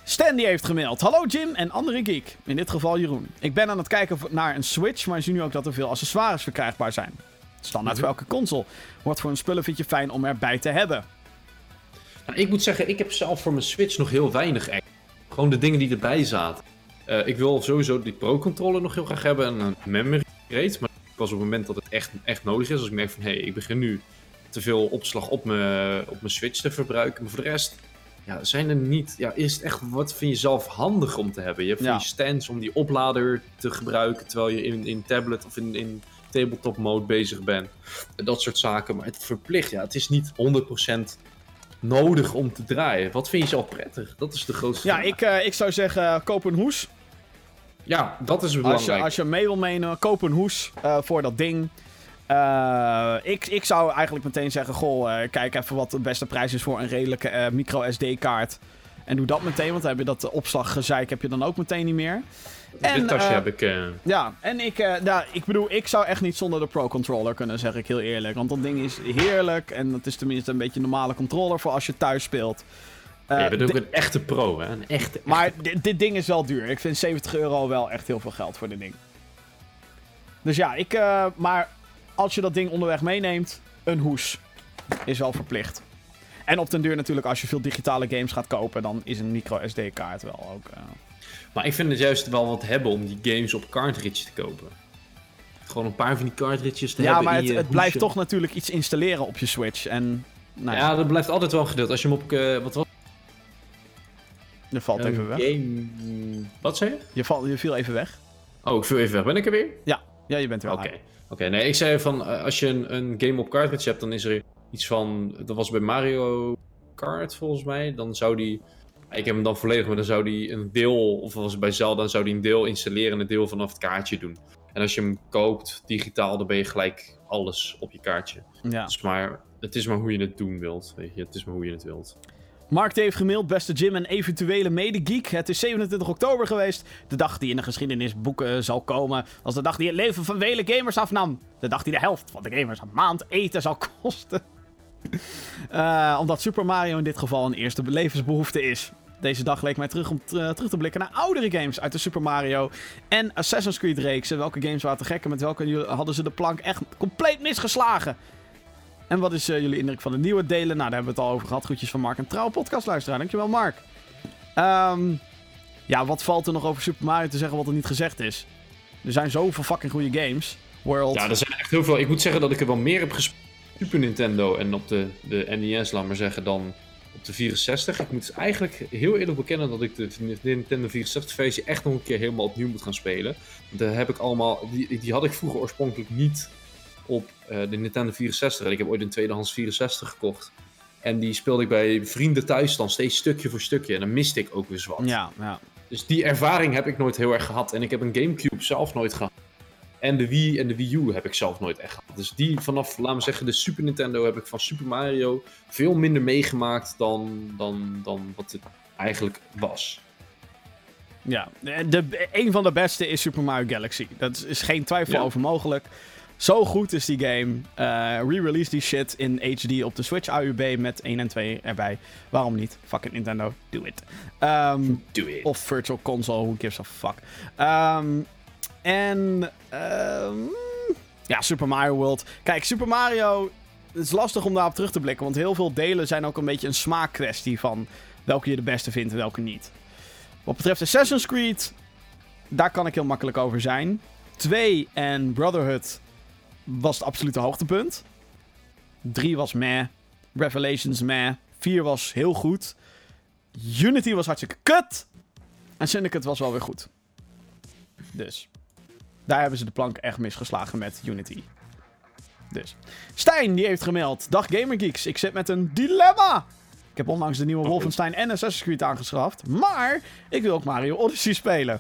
Stan die heeft gemaild. Hallo Jim en andere geek. In dit geval Jeroen. Ik ben aan het kijken naar een Switch, maar zie nu ook dat er veel accessoires verkrijgbaar zijn. Standaard Mhm. voor elke console. Wat voor een spullen vind je fijn om erbij te hebben? Nou, ik moet zeggen, ik heb zelf voor mijn Switch nog heel weinig eigenlijk. Gewoon de dingen die erbij zaten. Eh, ik wil sowieso die Pro-controller nog heel graag hebben en een memory rate. Maar pas op het moment dat het echt, echt nodig is. Als ik merk van, hé, hey, ik begin nu te veel opslag op mijn, op mijn Switch te verbruiken. Maar voor de rest, ja, zijn er niet... Ja, is het echt, wat vind je zelf handig om te hebben? Je hebt van Ja. die stands om die oplader te gebruiken terwijl je in, in tablet of in, in tabletop mode bezig bent. En dat soort zaken. Maar het verplicht, ja, het is niet 100% nodig om te draaien. Wat vind je zelf prettig? Dat is de grootste Ja, vraag. ik, eh, ik zou zeggen, eh, koop een hoes. Ja, dat is Als je, belangrijk. als je mee wil meenemen, koop een hoes eh, voor dat ding. Ik, ik zou eigenlijk meteen zeggen, goh, kijk even wat de beste prijs is voor een redelijke micro SD-kaart. En doe dat meteen, want dan heb je dat opslaggezeik heb je dan ook meteen niet meer. Dit en, tasje eh, heb ik... eh, Ja, en ik, eh, nou, ik bedoel, ik zou echt niet zonder de Pro-controller kunnen, zeg ik heel eerlijk. Want dat ding is heerlijk en het is tenminste een beetje een normale controller voor als je thuis speelt. Eh, je bent ook een echte pro, hè? Een echte... maar dit, dit ding is wel duur. Ik vind 70 euro wel echt heel veel geld voor dit ding. Dus ja, ik, maar als je dat ding onderweg meeneemt, een hoes is wel verplicht. En op den duur natuurlijk, als je veel digitale games gaat kopen, dan is een micro SD-kaart wel ook... Maar ik vind het juist wel wat hebben om die games op cartridge te kopen. Gewoon een paar van die cartridges te Ja, hebben maar in het, het blijft toch natuurlijk iets installeren op je Switch. En nou, ja, Ja, dat blijft altijd wel een gedeelte. Als je hem op... eh, wat was je valt even weg. Game... Wat zei je? Je, val, je viel even weg. Oh, ik viel even weg. Ben ik er weer? Ja, ja je bent er wel. Oké. Oké, nee, ik zei van, eh, als je een, een game op cartridge hebt, dan is er iets van, dat was bij Mario Kart volgens mij, dan zou die, ik heb hem dan volledig, maar dan zou die een deel, of was het bij Zelda, dan zou die een deel installeren en een deel vanaf het kaartje doen. En als je hem koopt digitaal, dan ben je gelijk alles op je kaartje. Ja. Dus maar, het is maar hoe je het doen wilt, weet je, het is maar hoe je het wilt. Mark heeft gemaild, beste Jim en eventuele medegeek. Het is 27 oktober geweest. De dag die in de geschiedenisboeken zal komen. Als de dag die het leven van vele gamers afnam. De dag die de helft van de gamers een maand eten zal kosten. Eh, omdat Super Mario in dit geval een eerste levensbehoefte is. Deze dag leek mij terug om t- terug te blikken naar oudere games uit de Super Mario en Assassin's Creed reeksen. Welke games waren te gek en met welke hadden ze de plank echt compleet misgeslagen? En wat is eh, jullie indruk van de nieuwe delen? Nou, daar hebben we het al over gehad. Groetjes van Mark, een trouw podcastluisteraar. Dankjewel, Mark. Ehm, ja, wat valt er nog over Super Mario te zeggen wat er niet gezegd is? Er zijn zoveel fucking goede games. World. Ja, er zijn echt heel veel, ik moet zeggen dat ik er wel meer heb gespeeld Super Nintendo en op de, de NES, laat maar zeggen, dan op de 64. Ik moet eigenlijk heel eerlijk bekennen dat ik de Nintendo 64 versie echt nog een keer helemaal opnieuw moet gaan spelen. Want daar heb ik allemaal, die, die had ik vroeger oorspronkelijk niet op eh, de Nintendo 64. En ik heb ooit een tweedehands 64 gekocht. En die speelde ik bij vrienden thuis dan steeds stukje voor stukje. En dan miste ik ook weer wat. Ja, ja. Dus die ervaring heb ik nooit heel erg gehad. En ik heb een Gamecube zelf nooit gehad. En de Wii en de Wii U heb ik zelf nooit echt gehad. Dus die vanaf, laten we zeggen, de Super Nintendo heb ik van Super Mario veel minder meegemaakt dan, dan, dan wat het eigenlijk was. ja. De, een van de beste is Super Mario Galaxy. Dat is geen twijfel Ja. over mogelijk. Zo goed is die game. Eh, Re-release die shit in HD op de Switch AUB met 1 en 2 erbij. Waarom niet? Fucking Nintendo, do it. Ehm, Do it. Of Virtual Console, who gives a fuck. Ehm, en ehm, Ja, Super Mario World. Kijk, Super Mario. Het is lastig om daarop terug te blikken. Want heel veel delen zijn ook een beetje een smaakkwestie van welke je de beste vindt en welke niet. Wat betreft Assassin's Creed. Daar kan ik heel makkelijk over zijn. 2 en Brotherhood was het absolute hoogtepunt. 3 was meh. Revelations meh. 4 was heel goed. Unity was hartstikke kut. En Syndicate was wel weer goed. Dus. Daar hebben ze de plank echt misgeslagen met Unity. Dus. Stijn, die heeft gemeld. Dag Gamergeeks, ik zit met een dilemma. Ik heb onlangs de nieuwe Wolfenstein en Assassin's Creed aangeschaft. Maar ik wil ook Mario Odyssey spelen.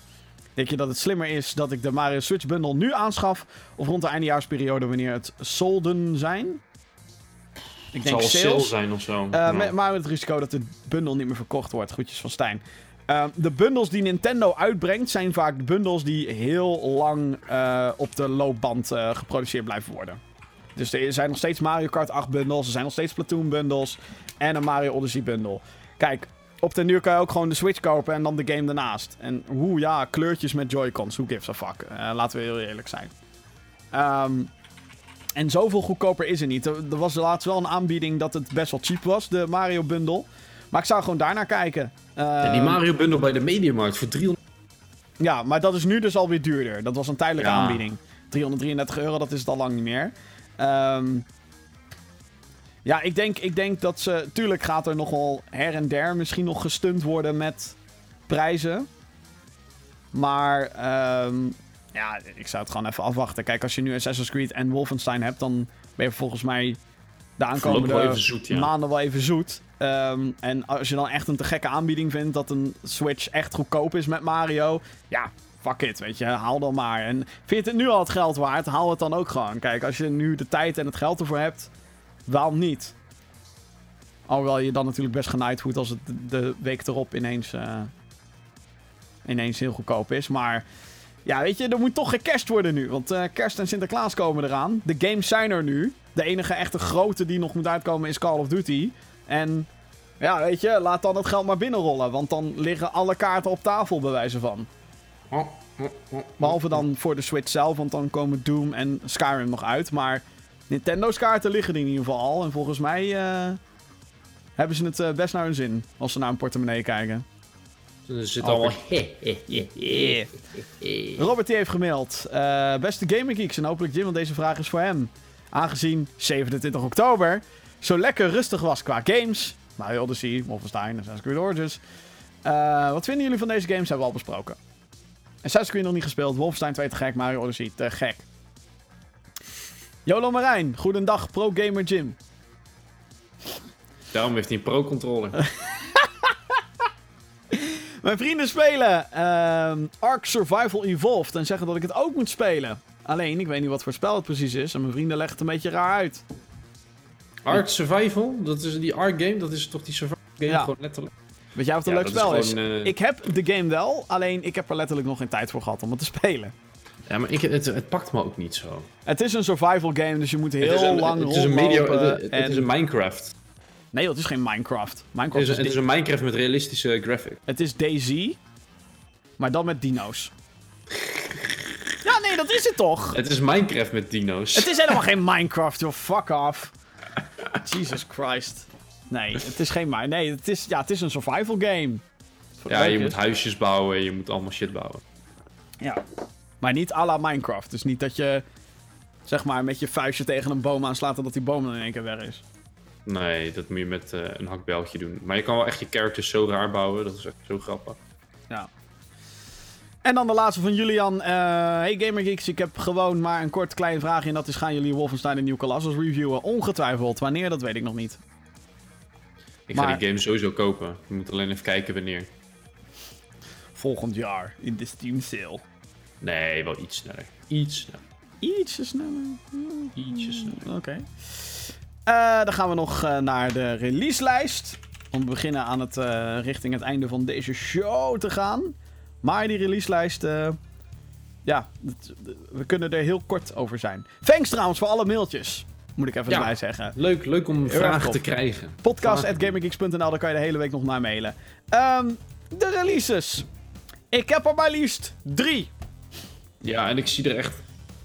Denk je dat het slimmer is dat ik de Mario Switch bundle nu aanschaf? Of rond de eindejaarsperiode wanneer het solden zijn? Ik Het zal denk sale sales. zijn of zo. Eh, Ja. met, maar met het risico dat de bundel niet meer verkocht wordt. Groetjes van Stijn. Eh, de bundels die Nintendo uitbrengt zijn vaak de bundels die heel lang eh, op de loopband eh, geproduceerd blijven worden. Dus er zijn nog steeds Mario Kart 8 bundels, er zijn nog steeds Splatoon bundles en een Mario Odyssey bundle. Kijk, op den duur kan je ook gewoon de Switch kopen en dan de game daarnaast. En hoe ja, kleurtjes met Joy-Cons, who gives a fuck. Eh, laten we heel eerlijk zijn. Ehm, en zoveel goedkoper is het niet. Er, er was laatst wel een aanbieding dat het best wel cheap was, de Mario bundle. Maar ik zou gewoon daarnaar kijken. Ja, die Ehm, Mario bundle bij de Mediamarkt voor 300. ja, maar dat is nu dus alweer duurder. Dat was een tijdelijke Ja. aanbieding. 333 euro, dat is het al lang niet meer. Ehm, ja, ik denk, ik denk dat ze... Tuurlijk gaat er nog wel her en der misschien nog gestund worden met prijzen. Maar ehm, ja, ik zou het gewoon even afwachten. Kijk, als je nu Assassin's Creed en Wolfenstein hebt... dan ben je volgens mij de aankomende wel even zoet, ja. maanden wel even zoet. Ehm, en als je dan echt een te gekke aanbieding vindt dat een Switch echt goedkoop is met Mario, ja, fuck it, weet je, haal dan maar. En vind je het nu al het geld waard, haal het dan ook gewoon. Kijk, als je nu de tijd en het geld ervoor hebt, waarom niet? Alhoewel je dan natuurlijk best genaaid voelt als het de- week erop ineens, eh, ineens heel goedkoop is. Maar ja, weet je, er moet toch gecashed worden nu. Want eh, kerst en Sinterklaas komen eraan. De games zijn er nu. De enige echte grote die nog moet uitkomen is Call of Duty. En ja, weet je, laat dan het geld maar binnenrollen. Want dan liggen alle kaarten op tafel, bij wijze van. Behalve dan voor de Switch zelf, want dan komen Doom en Skyrim nog uit. Maar Nintendo's kaarten liggen er in ieder geval al. En volgens mij eh, hebben ze het eh, best naar hun zin. Als ze naar een portemonnee kijken. Er zit Oh, allemaal... Robert die heeft gemaild. eh, beste Gaming Geeks en hopelijk Jim, want deze vraag is voor hem. Aangezien 27 oktober zo lekker rustig was qua games. Mario Odyssey, Wolfenstein, Assassin's Creed Origins. Eh, wat vinden jullie van deze games? Hebben we al besproken. Assassin's Creed nog niet gespeeld. Wolfenstein 2 te gek. Mario Odyssey te gek. Jolo Marijn, goedendag Pro Gamer Jim. Daarom heeft hij een pro-controller. Mijn vrienden spelen ehm, Ark Survival Evolved en zeggen dat ik het ook moet spelen. Alleen, ik weet niet wat voor spel het precies is en mijn vrienden leggen het een beetje raar uit. Ark Survival, dat is die Ark game, dat is toch die survival game Ja. gewoon letterlijk. Weet jij of het Ja, een leuk dat spel is? gewoon, eh, Ik heb de game wel, alleen ik heb er letterlijk nog geen tijd voor gehad om het te spelen. Ja, maar ik, het, het pakt me ook niet zo. Het is een survival game, dus je moet heel het een, lang het is een media, het, het en- is een Minecraft. Nee, joh, het is geen Minecraft. Het Minecraft is, is, een- het is een Minecraft met realistische graphic. het is DayZ, maar dan met dino's. ja, nee, dat is het toch? Het is Minecraft met dino's. Het is helemaal geen Minecraft, joh. Fuck off. Jesus Christ. Nee, het is geen Minecraft. Nee, het is, ja, het is een survival game. Ja, je moet is. huisjes bouwen, je moet allemaal shit bouwen. Ja. Maar niet à la Minecraft. Dus niet dat je, zeg maar, met je vuistje tegen een boom aanslaat en dat die boom dan in één keer weg is. Nee, dat moet je met eh, een hakbeltje doen. Maar je kan wel echt je characters zo raar bouwen, dat is echt zo grappig. Ja. En dan de laatste van Julian. Eh, hey GamerGeeks, ik heb gewoon maar een kort klein vraagje. En dat is, gaan jullie Wolfenstein en New Colossus reviewen? Ongetwijfeld. Wanneer, dat weet ik nog niet. Ik Maar- ga die game sowieso kopen. Je moet alleen even kijken wanneer. Volgend jaar, in de Steam sale. Nee, wel iets sneller. Iets sneller. Ietsje sneller. Ietsje sneller. Oké. Eh, dan gaan we nog eh, naar de releaselijst. Om te beginnen aan het, richting het einde van deze show te gaan. Maar die releaselijst, eh, ja, dat- we kunnen er heel kort over zijn. Thanks trouwens voor alle mailtjes. Moet ik even Ja. erbij zeggen. Leuk, leuk om vragen te krijgen. Podcast.gaminggeeks.nl, daar kan je de hele week nog naar mailen. Ehm, de releases. Ik heb er maar liefst drie. Ja, en ik zie er echt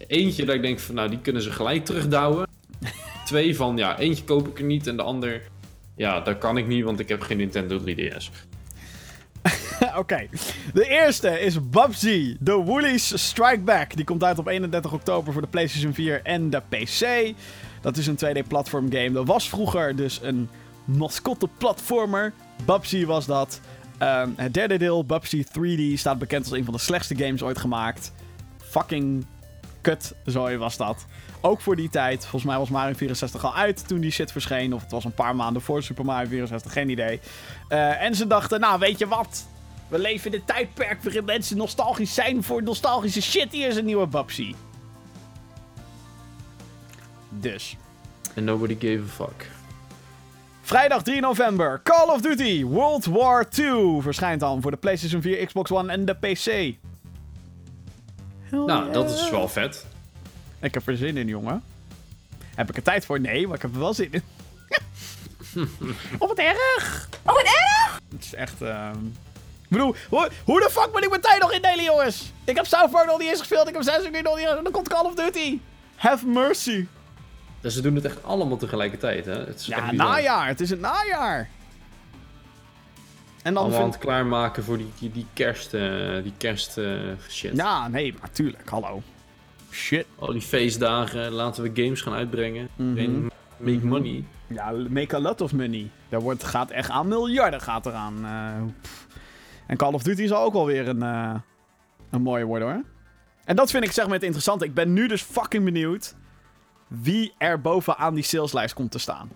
Eentje dat ik denk van, nou, die kunnen ze gelijk terugdouwen. Twee van, ja, eentje koop ik er niet en de ander, ja, dat kan ik niet, want ik heb geen Nintendo 3DS. Oké. De eerste is Bubsy, The Woolies Strike Back. Die komt uit op 31 oktober voor de PlayStation 4 en de PC. Dat is een 2D-platform game. Dat was vroeger dus een mascotte-platformer. Bubsy was dat. Ehm, het derde deel, Bubsy 3D, staat bekend als een van de slechtste games ooit gemaakt. Fucking kut, zooi was dat. Ook voor die tijd. Volgens mij was Mario 64 al uit toen die shit verscheen. Of het was een paar maanden voor Super Mario 64, geen idee. Eh, en ze dachten, nou weet je wat? We leven in een tijdperk waarin mensen nostalgisch zijn voor nostalgische shit. Hier is een nieuwe Bubsy. Dus. En nobody gave a fuck. Vrijdag 3 november. Call of Duty World War II verschijnt dan voor de PlayStation 4, Xbox One en de PC. Hell Nou, dat is wel vet. Ik heb er zin in, jongen. Heb ik er tijd voor? Nee, maar ik heb er wel zin in. oh, wat erg! Oh, wat erg! Het is echt... ehm Ik bedoel, hoe, hoe de fuck ben ik mijn tijd nog indelen, jongens? Ik heb South Park nog niet eens gespeeld. Ik heb Assassin's Creed nog niet eens... En dan komt Call of Duty. Have mercy. Dus ze doen het echt allemaal tegelijkertijd, hè? Het is Ja, najaar. Het is het najaar. En dan vind het klaarmaken voor die, die, die kerst, eh, die kerst eh, shit. Ja, nee, maar tuurlijk. Hallo. Shit. Al die feestdagen, laten we games gaan uitbrengen. Mhm. Make money. Ja, make a lot of money. Daar wordt, gaat echt aan miljarden gaat eraan. eh, pff. en Call of Duty zal ook wel weer een, eh, een mooie worden hoor. En dat vind ik zeg maar het interessante. Ik ben nu dus fucking benieuwd wie er bovenaan die saleslijst komt te staan.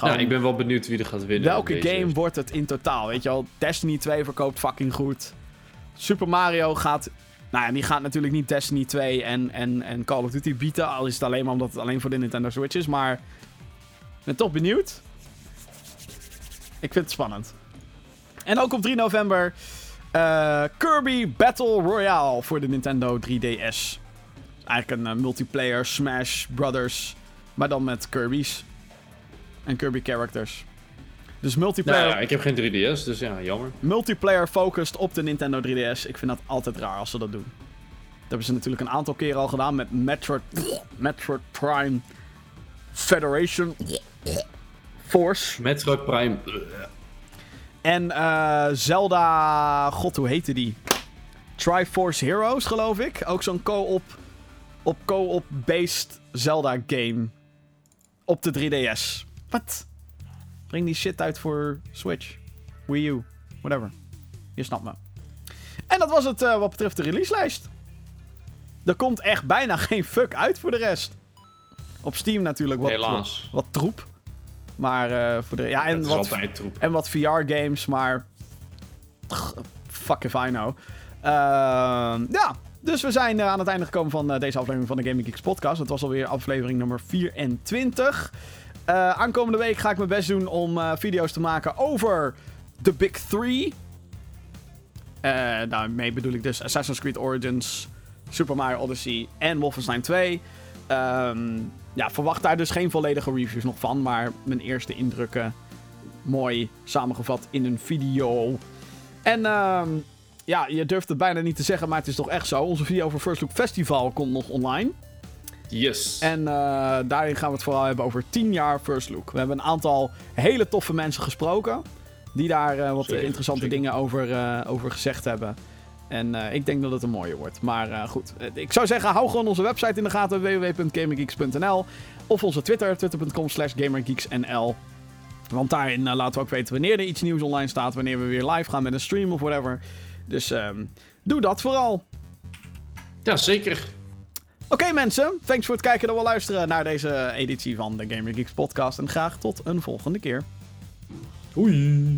Gewoon, Ja, ik ben wel benieuwd wie er gaat winnen. welke game wordt het in totaal? Weet je wel, Destiny 2 verkoopt fucking goed. Super Mario gaat... Nou ja, die gaat natuurlijk niet Destiny 2 en, en, en Call of Duty bieden. Al is het alleen maar omdat het alleen voor de Nintendo Switch is. Maar ik ben toch benieuwd. Ik vind het spannend. En ook op 3 november eh, Kirby Battle Royale voor de Nintendo 3DS. Eigenlijk een eh, multiplayer Smash Brothers, maar dan met Kirby's. En Kirby characters. Dus multiplayer, Nou ja, ik heb geen 3DS, dus ja, jammer. multiplayer focused op de Nintendo 3DS. Ik vind dat altijd raar als ze dat doen. Dat hebben ze natuurlijk een aantal keren al gedaan met Metroid, Metroid Prime Federation Force. Metroid Prime. En eh, Zelda, god hoe heette die? Triforce Heroes geloof ik. Ook zo'n co-op, op co-op based Zelda game. Op de 3DS. Wat? Breng die shit uit voor Switch. Wii U. Whatever. Je snapt me. En dat was het eh, wat betreft de releaselijst. Er komt echt bijna geen fuck uit voor de rest. Op Steam natuurlijk wat, Helaas. wat, wat troep. Maar eh, voor de... Ja, en het is wat, altijd troep. en wat VR-games, maar. Fuck if I know. Ehm, ja, dus we zijn eh, aan het einde gekomen van eh, deze aflevering van de Gaming Geeks podcast. Het was alweer aflevering nummer 24. Eh, aankomende week ga ik mijn best doen om eh, video's te maken over de Big Three. Eh, daarmee bedoel ik dus Assassin's Creed Origins, Super Mario Odyssey en Wolfenstein 2. Ehm, ja, verwacht daar dus geen volledige reviews nog van, maar mijn eerste indrukken mooi samengevat in een video. En ehm, ja, je durft het bijna niet te zeggen, maar het is toch echt zo. Onze video over First Look Festival komt nog online. Yes. En eh, daarin gaan we het vooral hebben over 10 jaar First Look. We hebben een aantal hele toffe mensen gesproken. Die daar eh, wat Zeker, interessante zeker. dingen over, eh, over gezegd hebben. En ik denk dat het een mooie wordt. Maar goed, ik zou zeggen, hou gewoon onze website in de gaten. www.gamergeeks.nl Of onze Twitter, twitter.com slash gamergeeksnl. Want daarin laten we ook weten wanneer er iets nieuws online staat. Wanneer we weer live gaan met een stream of whatever. Dus ehm, doe dat vooral. Ja, zeker. Oké mensen, thanks voor het kijken en wel luisteren naar deze editie van de Gamer Geeks podcast. En graag tot een volgende keer. Oei.